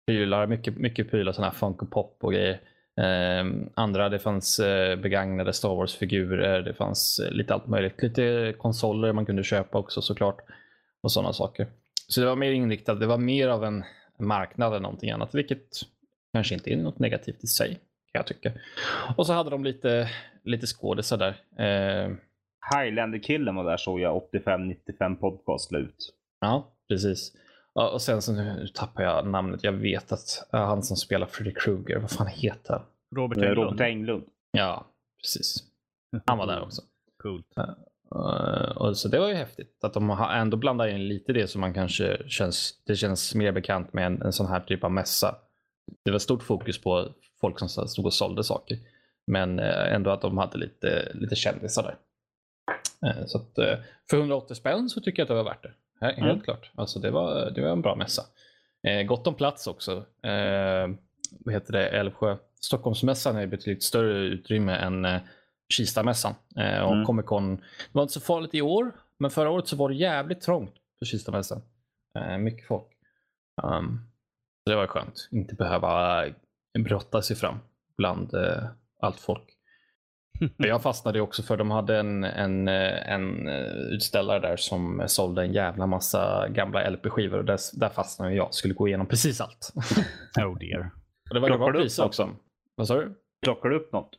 prylar, mycket, mycket prylar, sådana här Funko Pop och grejer. Eh, andra, det fanns eh, begagnade Star Wars-figurer, det fanns eh, lite allt möjligt. Lite konsoler man kunde köpa också såklart. Och sådana saker. Så det var mer inriktat, det var mer av en marknad än någonting annat, vilket kanske inte är något negativt i sig, kan jag tycka. Och så hade de lite, lite skådisar där. Eh, Highlander-killen var där såg jag 85-95 podcast la ut. ja, precis. Ja, och sen så nu tappar jag namnet. Jag vet att uh, han som spelar Freddy Krueger, vad fan heter han? Robert Eh, Englund. Robert Englund. Ja, precis. Han var där också. Coolt. Uh, och så det var ju häftigt att de har ändå blandat in lite det som man kanske känns, det känns mer bekant med en, en sån här typ av mässa. Det var stort fokus på folk som stod och sålde saker. Men eh, ändå att de hade lite, lite kändisar där. Så att, för 180 spänn så tycker jag att det var värt det. He- Helt Mm. klart. Alltså det, var, det var en bra mässa. Eh, gott om plats också. Eh, vad heter det? Älvsjö. Stockholmsmässan är betydligt större utrymme än eh, Kistamässan. Eh, och Mm. Comic Con. Det var inte så farligt i år, men förra året så var det jävligt trångt på Kistamässan. Eh, mycket folk. Um, det var skönt. Inte behöva brotta sig fram bland eh, allt folk. Men Jag fastnade också för de hade en, en, eh, en eh, utställare där som sålde en jävla massa gamla LP-skivor och där, där fastnade jag. Skulle gå igenom precis allt. Oh dear. Och det var Plockar du upp priser något? också. Vad sa du? Plockar du upp något?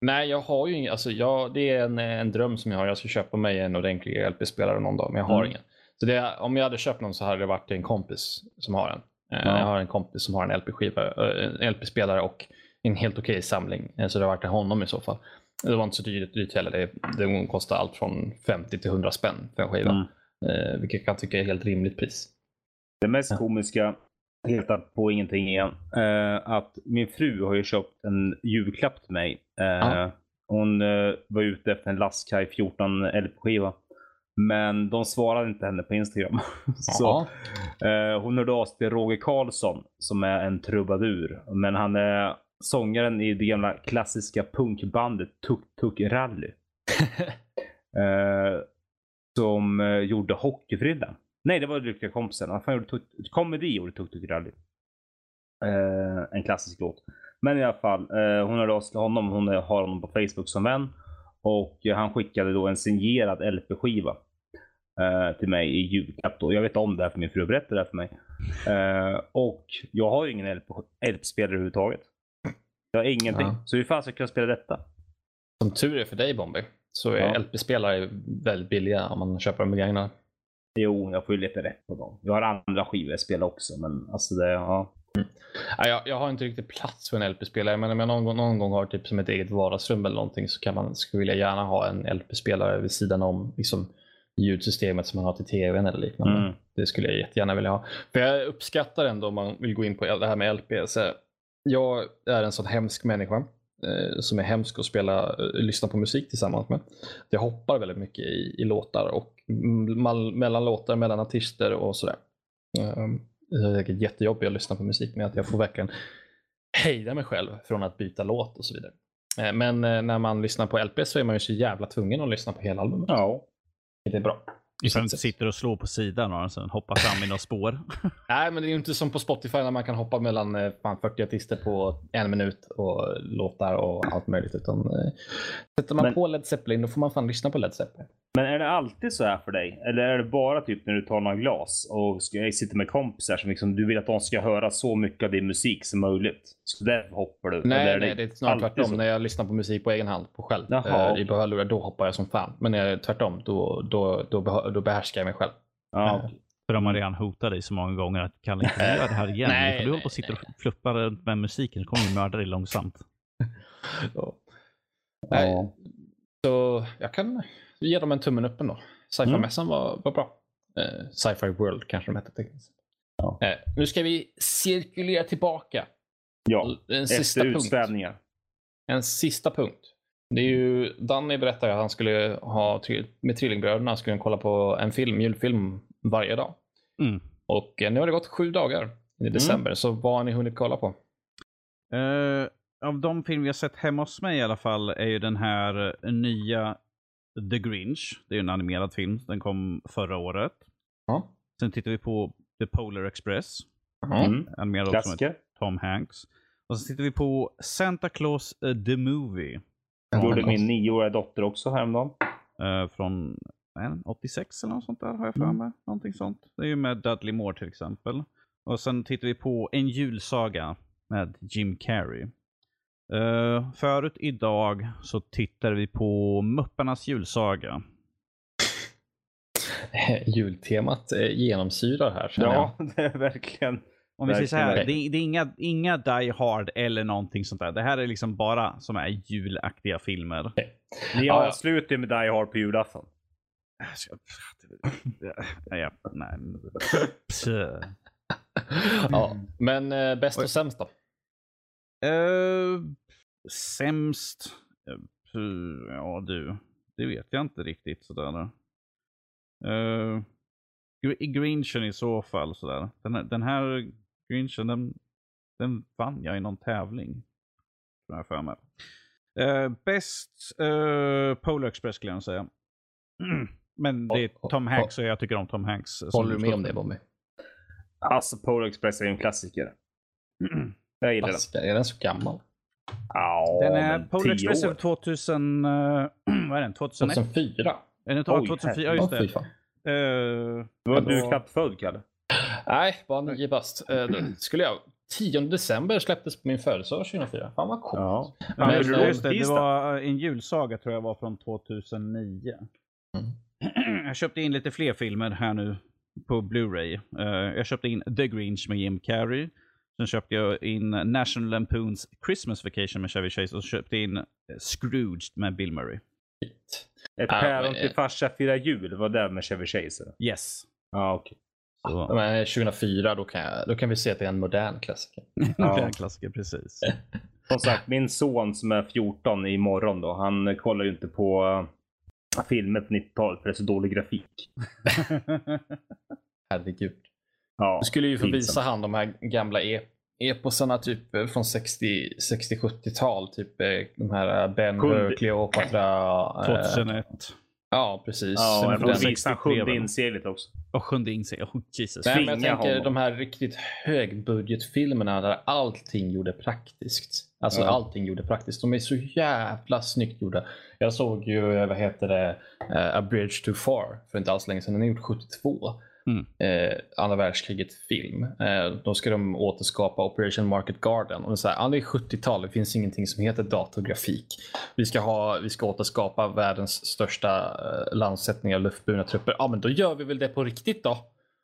Nej, jag har ju ingen. Alltså jag, det är en, en dröm som jag har. Jag ska köpa mig en ordentlig LP-spelare någon dag, men jag har Mm. ingen. Så det, om jag hade köpt någon så hade det varit en kompis som har en. Eh, Ja. Jag har en kompis som har en eh, LP-spelare och en helt okej samling. Eh, Så det har varit till honom i så fall. Det var inte så dyrt, dyrt heller. Det, det kostar allt från 50 till 100 spänn för en skiva. Mm. Eh, vilket jag kan tycka är helt rimligt pris. Det mest komiska, helt på ingenting igen, eh, att min fru har ju köpt en julklapp till mig. Eh. Hon eh, var ute efter en Lastkaj 14 LP-skiva. Men de svarade inte henne på Instagram. Så eh, hon hörde av sig till Roger Karlsson som är en trubadur. Men han är sångaren i det gamla klassiska punkbandet Tuk Tuk Rally. eh, som eh, gjorde Hockeyfrillan. Nej, det var Lyckliga kompisen. Han gjorde tuk- Comedy gjorde Tuk Tuk Rally. Eh, en klassisk låt. Men i alla fall, eh, hon hörde av sig till honom. Hon har honom på Facebook som vän. Och eh, han skickade då en signerad LP-skiva eh, till mig i julklapp. Då. Jag vet om det här för min fru berättade det här för mig. Och jag har ju ingen LP LP-spelare överhuvudtaget. Jag har ingenting. Ja. Så hur fan ska jag kunna spela detta? Som tur är för dig Bombi så är Ja. LP-spelare väldigt billiga om man köper dem begagnade. Jo, jag får ju leta rätt på dem. Jag har andra skivor jag spelar också, men alltså det, ja. Ja, jag, jag har inte riktigt plats för en LP-spelare, men om jag någon, gång- någon gång har typ som ett eget vardagsrum eller någonting så kan man, skulle vilja gärna ha en LP-spelare vid sidan om liksom, ljudsystemet som man har till tvn eller liknande. Mm. Det skulle jag jättegärna vilja ha. För jag uppskattar ändå om man vill gå in på det här med LP. Så jag är en sån hemsk människa eh, som är hemsk att spela, eh, lyssna på musik tillsammans med. Jag hoppar väldigt mycket i, i låtar och mellan låtar, mellan artister och sådär. Um, det är jättejobbigt att lyssna på musik med att jag får verkligen hejda mig själv från att byta låt och så vidare. Eh, Men eh, när man lyssnar på LP så är man ju så jävla tvungen att lyssna på hela albumet. Ja. Det är bra. Inte sitter och slår på sidan och sen hoppar fram i några spår. Nej, men det är ju inte som på Spotify när man kan hoppa mellan eh, fan, 40 artister på en minut och låtar och allt möjligt. Utan, eh, sätter man Men- på Led Zeppelin då får man fan lyssna på Led Zeppelin. Men är det alltid så här för dig? Eller är det bara typ när du tar några glas och ska, sitter med kompisar som liksom, du vill att de ska höra så mycket av din musik som möjligt? Så därför hoppar du? Nej, Eller nej, det är snarare tvärtom. så? När jag lyssnar på musik på egen hand, på själv, Jaha, eh, i hörlurar, då hoppar jag som fan. Men när jag, tvärtom, då, då, då, då behärskar jag mig själv. Ja. För de har redan hotat dig så många gånger att Kalle inte göra det här igen. Nej, För du håller på och sitter och fluppar runt med musiken så kommer vi mörda dig långsamt. Så. Nej, Ja. Så jag kan ge dem en tummen upp ändå. Sci-fi-mässan var, var bra. Eh, Sci-fi World kanske de hette tekniskt. Ja. Eh, nu ska vi cirkulera tillbaka. ja. En sista Efter punkt. utsvävningar. En sista punkt. Det är ju, Danny berättade att han skulle ha, med Trillingbröderna skulle han kolla på en film, julfilm varje dag. Mm. Och eh, nu har det gått sju dagar i december, så vad har ni hunnit kolla på? Eh, av de filmer jag sett hemma hos mig i alla fall är ju den här eh, nya The Grinch. Det är en animerad film. Den kom förra året. Ja. Sen tittar vi på The Polar Express. Mm. Animerad också med Klassiker. Tom Hanks. Och så tittar vi på Santa Claus eh, The Movie. Gjorde min nioåriga dotter också häromdagen. eh, från vad är den, 86 eller något sånt där har jag för Mm. mig. Någonting sånt. Det är ju med Dudley Moore till exempel. Och sen tittar vi på En julsaga med Jim Carrey. Uh, förut idag så tittade vi på Mupparnas julsaga. Jultemat eh, genomsyrar här känner jag. Ja, det är verkligen. Om vi säger så här, det, det är inga, inga Die Hard eller någonting sånt där. Det här är liksom bara som är julaktiga filmer. Ni Ja, ja. avslutar med Die Hard på julafton. Ja, ja, nej. Psst. ja, men eh, bäst och sämst då? Uh, sämst? Eh, ja du, det vet jag inte riktigt sådär. Uh, Grinchen i så fall sådär. Den, här- den här Grinchen, den, den vann jag i någon tävling. Tror jag för mig. Uh, bäst uh, Polar Express skulle jag säga. Men det är Tom Hanks och jag tycker om Tom Hanks. Håller du med om det. Bobby? Alltså, Polar Express är en klassiker. Jag gillar den. Klassiker. Är den så gammal? Ja, Den är Polar 10 Express är år. 2000, uh, vad är den? 2001? 2004? Är den Oj, 2004? Ja, just det. Eh, Då var du knappt född, Kalle. Nej, bara nio bast. Eh, skulle jag... 10 december släpptes på min födelsedag 2004. Fan vad coolt. Ja. Ja, Men, just, eh, det, just det, det var en julsaga tror jag var från 2009. Jag köpte in lite fler filmer här nu på Blu-ray. Eh, jag köpte in The Grinch med Jim Carrey. Sen köpte jag in National Lampoons Christmas Vacation med Chevy Chase och köpte in eh, Scrooged med Bill Murray. Ett päron till eh, farsa firar jul var det med Chevy Chase. Yes. Ja, okej. Så, Men 2004, då kan, jag, då kan vi se att det är en modern klassiker. en klassiker precis. Som sagt, min son som är 14 imorgon då, han eh, kollar ju inte på eh, filmer på 90-talet för det är så dålig grafik. Herregud. Ja, Du skulle ju få visa han de här gamla e eposarna typ eh, från 60 60-70-tal. Typ eh, de här eh, Ben Hur, Cleopatra. eh, 2001. Ja, precis. Ja, den- visa 63 sjunde inseglet också. Och sjunde inse. Oh, Jesus. Nej, men jag tänker honom. de här riktigt högbudgetfilmerna där allting gjorde praktiskt. Alltså Ja. allting gjorde praktiskt. De är så jävla snyggt gjorda. Jag såg ju, vad heter det, A Bridge Too Far för inte alls länge sedan. Den är gjord 72. Mm. Eh, andra världskriget film. Eh, då ska de återskapa Operation Market Garden. Och det är, så här, ja, det är 70-tal, det finns ingenting som heter datorgrafik. Vi ska, ha, vi ska återskapa världens största eh, landsättning av luftburna trupper. Ja, men då gör vi väl det på riktigt då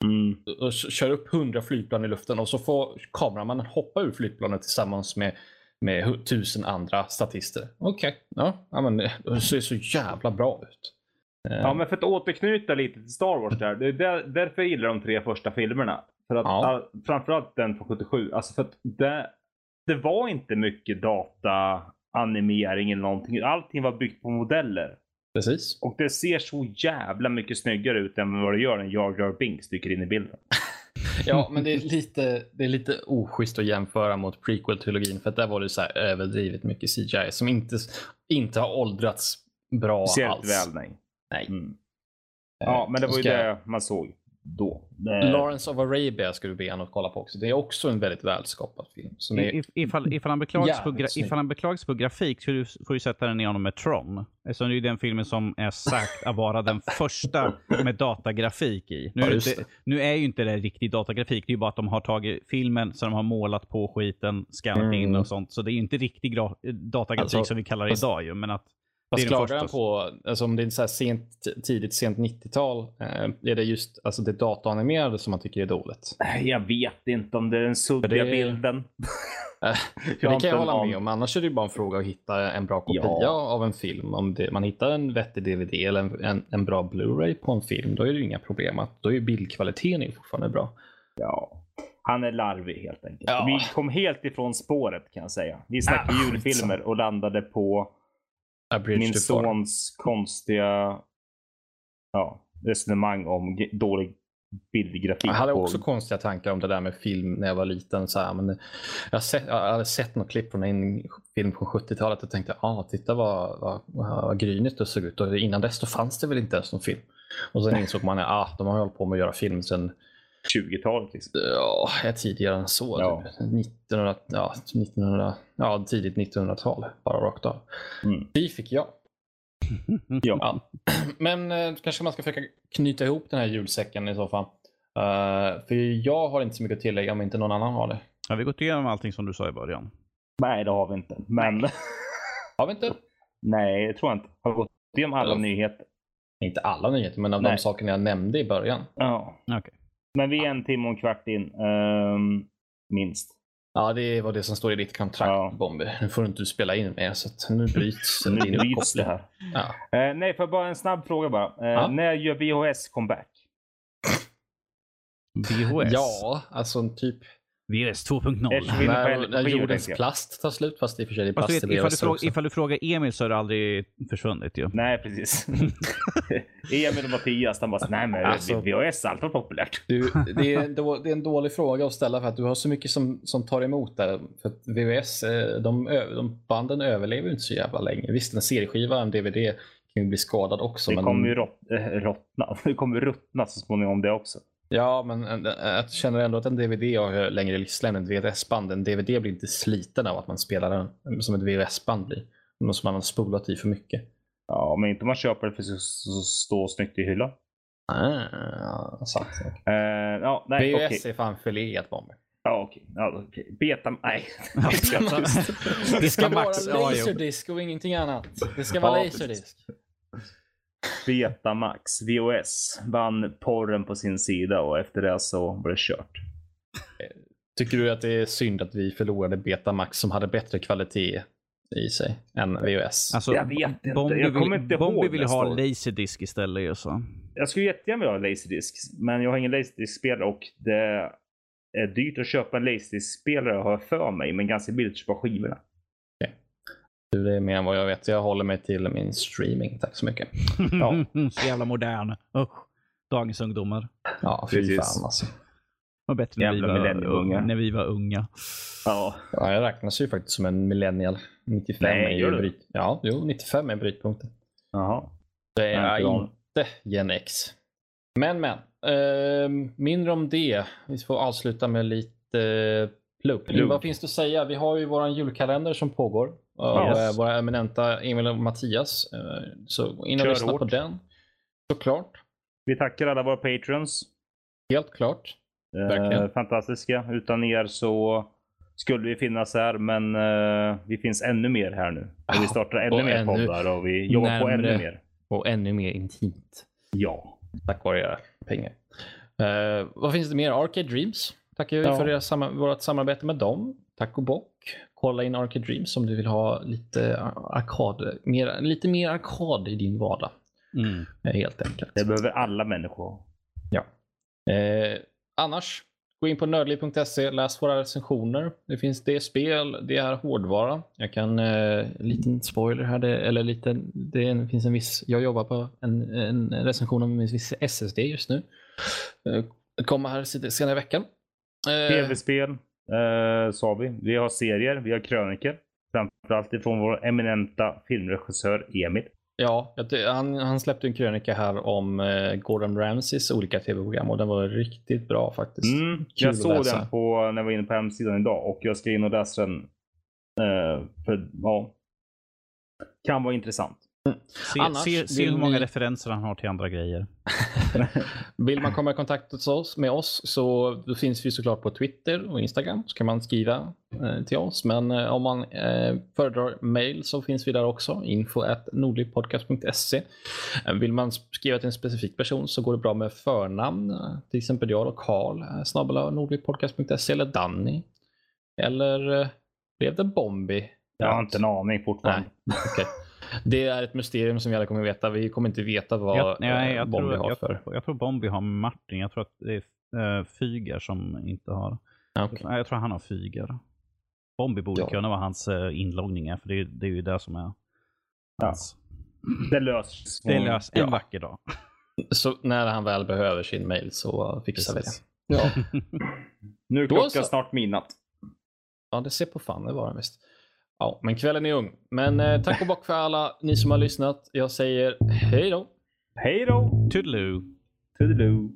Mm. och kör upp 100 flygplan i luften och så får kameramannen hoppa ur flygplanet tillsammans med, med tusen andra statister. Okej, ja, ja, men det ser så jävla bra ut. Eh, Ja, men för att återknyta lite till Star Wars där. Det är där, därför jag gillar de tre första filmerna. För att, Ja. all, framförallt den från 77. Alltså för att det, det var inte mycket data, animering eller någonting. Allting var byggt på modeller. Precis. Och det ser så jävla mycket snyggare ut än vad det gör när Jar Jar Binks dyker in i bilden. Ja, men det är lite, det är lite oschysst att jämföra mot prequel-trilogin för att där var det så här överdrivet mycket CGI som inte, inte har åldrats bra Speciellt alls. väl, nej. Nej. Mm. Ja, men det var ju ska- det man såg då. Det... Lawrence of Arabia ska du be honom att kolla på också. Det är också en väldigt välskapad film. Som är, If, ifall, ifall, han beklagas på, gra, ifall han beklagas på grafik så du, får du sätta den i honom med Tron. Eftersom det är den filmen som är sagt att vara den första med datagrafik i. Nu, Ja, är, det just inte, nu är ju inte det riktig datagrafik. Det är ju bara att de har tagit filmen, så de har målat på skiten, skannat in Mm. och sånt. Så det är ju inte riktig gra, datagrafik Alltså, som vi kallar det fast- idag ju. Men att Fast klagar han på, alltså om det är så sent, tidigt sent 90-tal, eh, är det just alltså det dataanimerade som man tycker är dåligt? Jag vet inte om det är den suddiga det- bilden. Eh, det kan jag hålla med om. Annars är det ju bara en fråga att hitta en bra kopia Ja. av en film. Om det, man hittar en vettig DVD eller en, en, en bra Blu-ray på en film, då är det ju inga problem. Då är ju bildkvaliteten fortfarande bra. Ja. Han är larvig helt enkelt. Ja. Vi kom helt ifrån spåret kan jag säga. Vi snackade Ah, julfilmer och landade på min sons konstiga ja, resonemang om dålig bildgrafik. Jag hade på- också konstiga tankar om det där med film när jag var liten. Så här, men jag, sett, jag hade sett något klipp från en film från 70-talet och tänkte ah, titta vad, vad, vad grynigt det såg ut. Och innan dess då fanns det väl inte ens någon film. Och sen insåg man att ah, de har hållit på med att göra film sen 20-talet. Liksom. ja, är tidigare än så. Ja. Typ. 1900, ja, 1900, ja, tidigt 1900-tal, bara rakt av. Mm. Det fick jag. Ja. Ja. Men eh, kanske man ska försöka knyta ihop den här julsäcken i så fall. Eh, för jag har inte så mycket att tillägga om inte någon annan har det. Har vi gått igenom allting som du sa i början? Nej, det har vi inte. Men Har vi inte? nej, det tror jag inte. Har gått igenom alla nyheter. Inte alla nyheter, men av Nej. de sakerna jag nämnde i början. Ja. Okej. Men vi är en timme och en kvart in. ehm, minst. Ja, det var det som står i ditt kontrakt, Ja. Bombi. Nu får du inte spela in mer, så att nu bryts Nu din bryts det uppkoppling. här. Ja. Eh, nej, för bara en snabb fråga bara. Eh, Ja. När gör VHS comeback? VHS? ja, alltså typ VHS 2.0. Eftersom vi är inne på när, jordens tänker jag. plast tar slut, fast i och för sig det är Fast du plast i vet, ifall, du VHS frågar, också. ifall du frågar Emil så har det aldrig försvunnit ju. Nej, precis. Emil och Mattias, de bara nej men Alltså- VHS är alltid populärt. Du, det, är en då, det är en dålig fråga att ställa för att du har så mycket som, som tar emot där. För att VVS, eh, de, ö- de banden överlever ju inte så jävla länge. Visst, en CD-skiva, en DVD kan ju bli skadad också. Det men, kommer ju rott, äh, rottna. Det kommer ruttna så småningom det också. Ja, men en- en- jag känner ändå att en DVD har längre livslängd än VHS-band. En DVD blir inte sliten av att man spelar den som ett VHS-band blir. Något som man har spolat i för mycket. Ja, men inte om man köper det för att stå snyggt i hyllan. Ah, sant. Eh, ja, nej. VHS är fan förlegat Bomber. Ja, okej. Ja, okej. Beta... Nej. Det ska vara laserdisk och ingenting annat. Det ska vara Ja, laserdisk. Betamax, VOS, vann porren på sin sida och efter det så var det kört. Tycker du att det är synd att vi förlorade Betamax som hade bättre kvalitet i sig än VHS? Alltså, Jag vet inte. Bombi Jag kommer vill, inte Bombi vill ha laserdisk istället så. Jag skulle jättegärna vilja ha laserdisk, men jag har ingen laserdisk-spelare och det är dyrt att köpa en laserdisk-spelare har jag för mig, men ganska billigt att köpa skivorna. Du, Det är mer än vad jag vet. Jag håller mig till min streaming. Tack så mycket. Ja. så jävla modern. Usch. Dagens ungdomar. Ja, fy Precis. fan alltså. Var bättre när vi, var, millenniumungar. när vi var unga. Ja, Ja, jag räknas ju faktiskt som en millennial. 95 Nej, är ju gör du? bryt... Ja, jo, 95 är brytpunkten. jaha. Det Jag är inte aning. inte Gen X. Men, men. Ehm, mindre om det. Vi får avsluta med lite plugg. Plugg. Vad finns det att säga? Vi har ju vår julkalender som pågår. Av Yes. eh, våra eminenta Emil och Mattias. Eh, Så in och Kör lyssna på den. Såklart. Vi tackar alla våra patrons. Helt klart. Eh, fantastiska. Utan er så skulle vi finnas här, men eh, vi finns ännu mer här nu. Och vi startar ännu och mer ännu poddar och vi jobbar på ännu mer. Och ännu mer intimt. Ja. Tack vare era pengar. Eh, vad finns det mer? Arcade Dreams. Tackar vi Ja. för samma, vårt samarbete med dem. Tack och bock. Kolla in Arcade Dreams om du vill ha lite arkad, mer, lite mer arkad i din vardag. Mm. eh, Helt enkelt. Det behöver alla människor. Eh, annars, gå in på nördliv.se, läs våra recensioner. Det finns det spel, det är hårdvara. Jag kan, eh, liten spoiler här, det, eller liten, det är finns en viss, jag jobbar på en, en recension om en viss SSD just nu. Eh, kommer här sen- senare i veckan. Eh, Tv-spel eh, sa vi. Vi har serier, vi har kröniker. Framförallt ifrån vår eminenta filmregissör Emil. Ja, han, han släppte en krönika här om eh, Gordon Ramsays olika tv-program och den var riktigt bra faktiskt. Mm, jag såg den på, när jag var inne på hemsidan idag och jag ska in och läsa den. Eh, för, ja. Kan vara intressant. Se, Annars se, se hur många ni- referenser han har till andra grejer. Vill man komma i kontakt med oss, med oss så då finns vi såklart på Twitter och Instagram. Så kan man skriva eh, till oss. Men eh, om man eh, föredrar mail så finns vi där också. Info nordlypodcast.se. Eh, vill man skriva till en specifik person så går det bra med förnamn. Eh, till exempel jag och Karl eh, snabel nordlypodcast.se eller Danny. Eller blev det Bombi? Jag har inte en aning fortfarande. Okej. Det är ett mysterium som vi alla kommer veta. Vi kommer inte veta vad Jag, nej, eh, jag, Bombi tror, har jag, för. jag tror Bombi har Martin. Jag tror att det är uh, Fygar som inte har. Ja, okej. Nej, jag tror han har Fygar. Bombi borde Ja. kunna vara hans uh, inloggningar, för det, är- det är ju det som är hans. Det löses. Det är lös en Ja. vacker dag. Så när han väl behöver sin mail så fixar Precis. vi det. Ja. Nu är klockan snart midnatt. ja, det ser på fan det var den visst. Ja, men kvällen är ung. Men eh, tack och bock för alla ni som har lyssnat. Jag säger hej då. Hej då! Toodaloo! Toodaloo!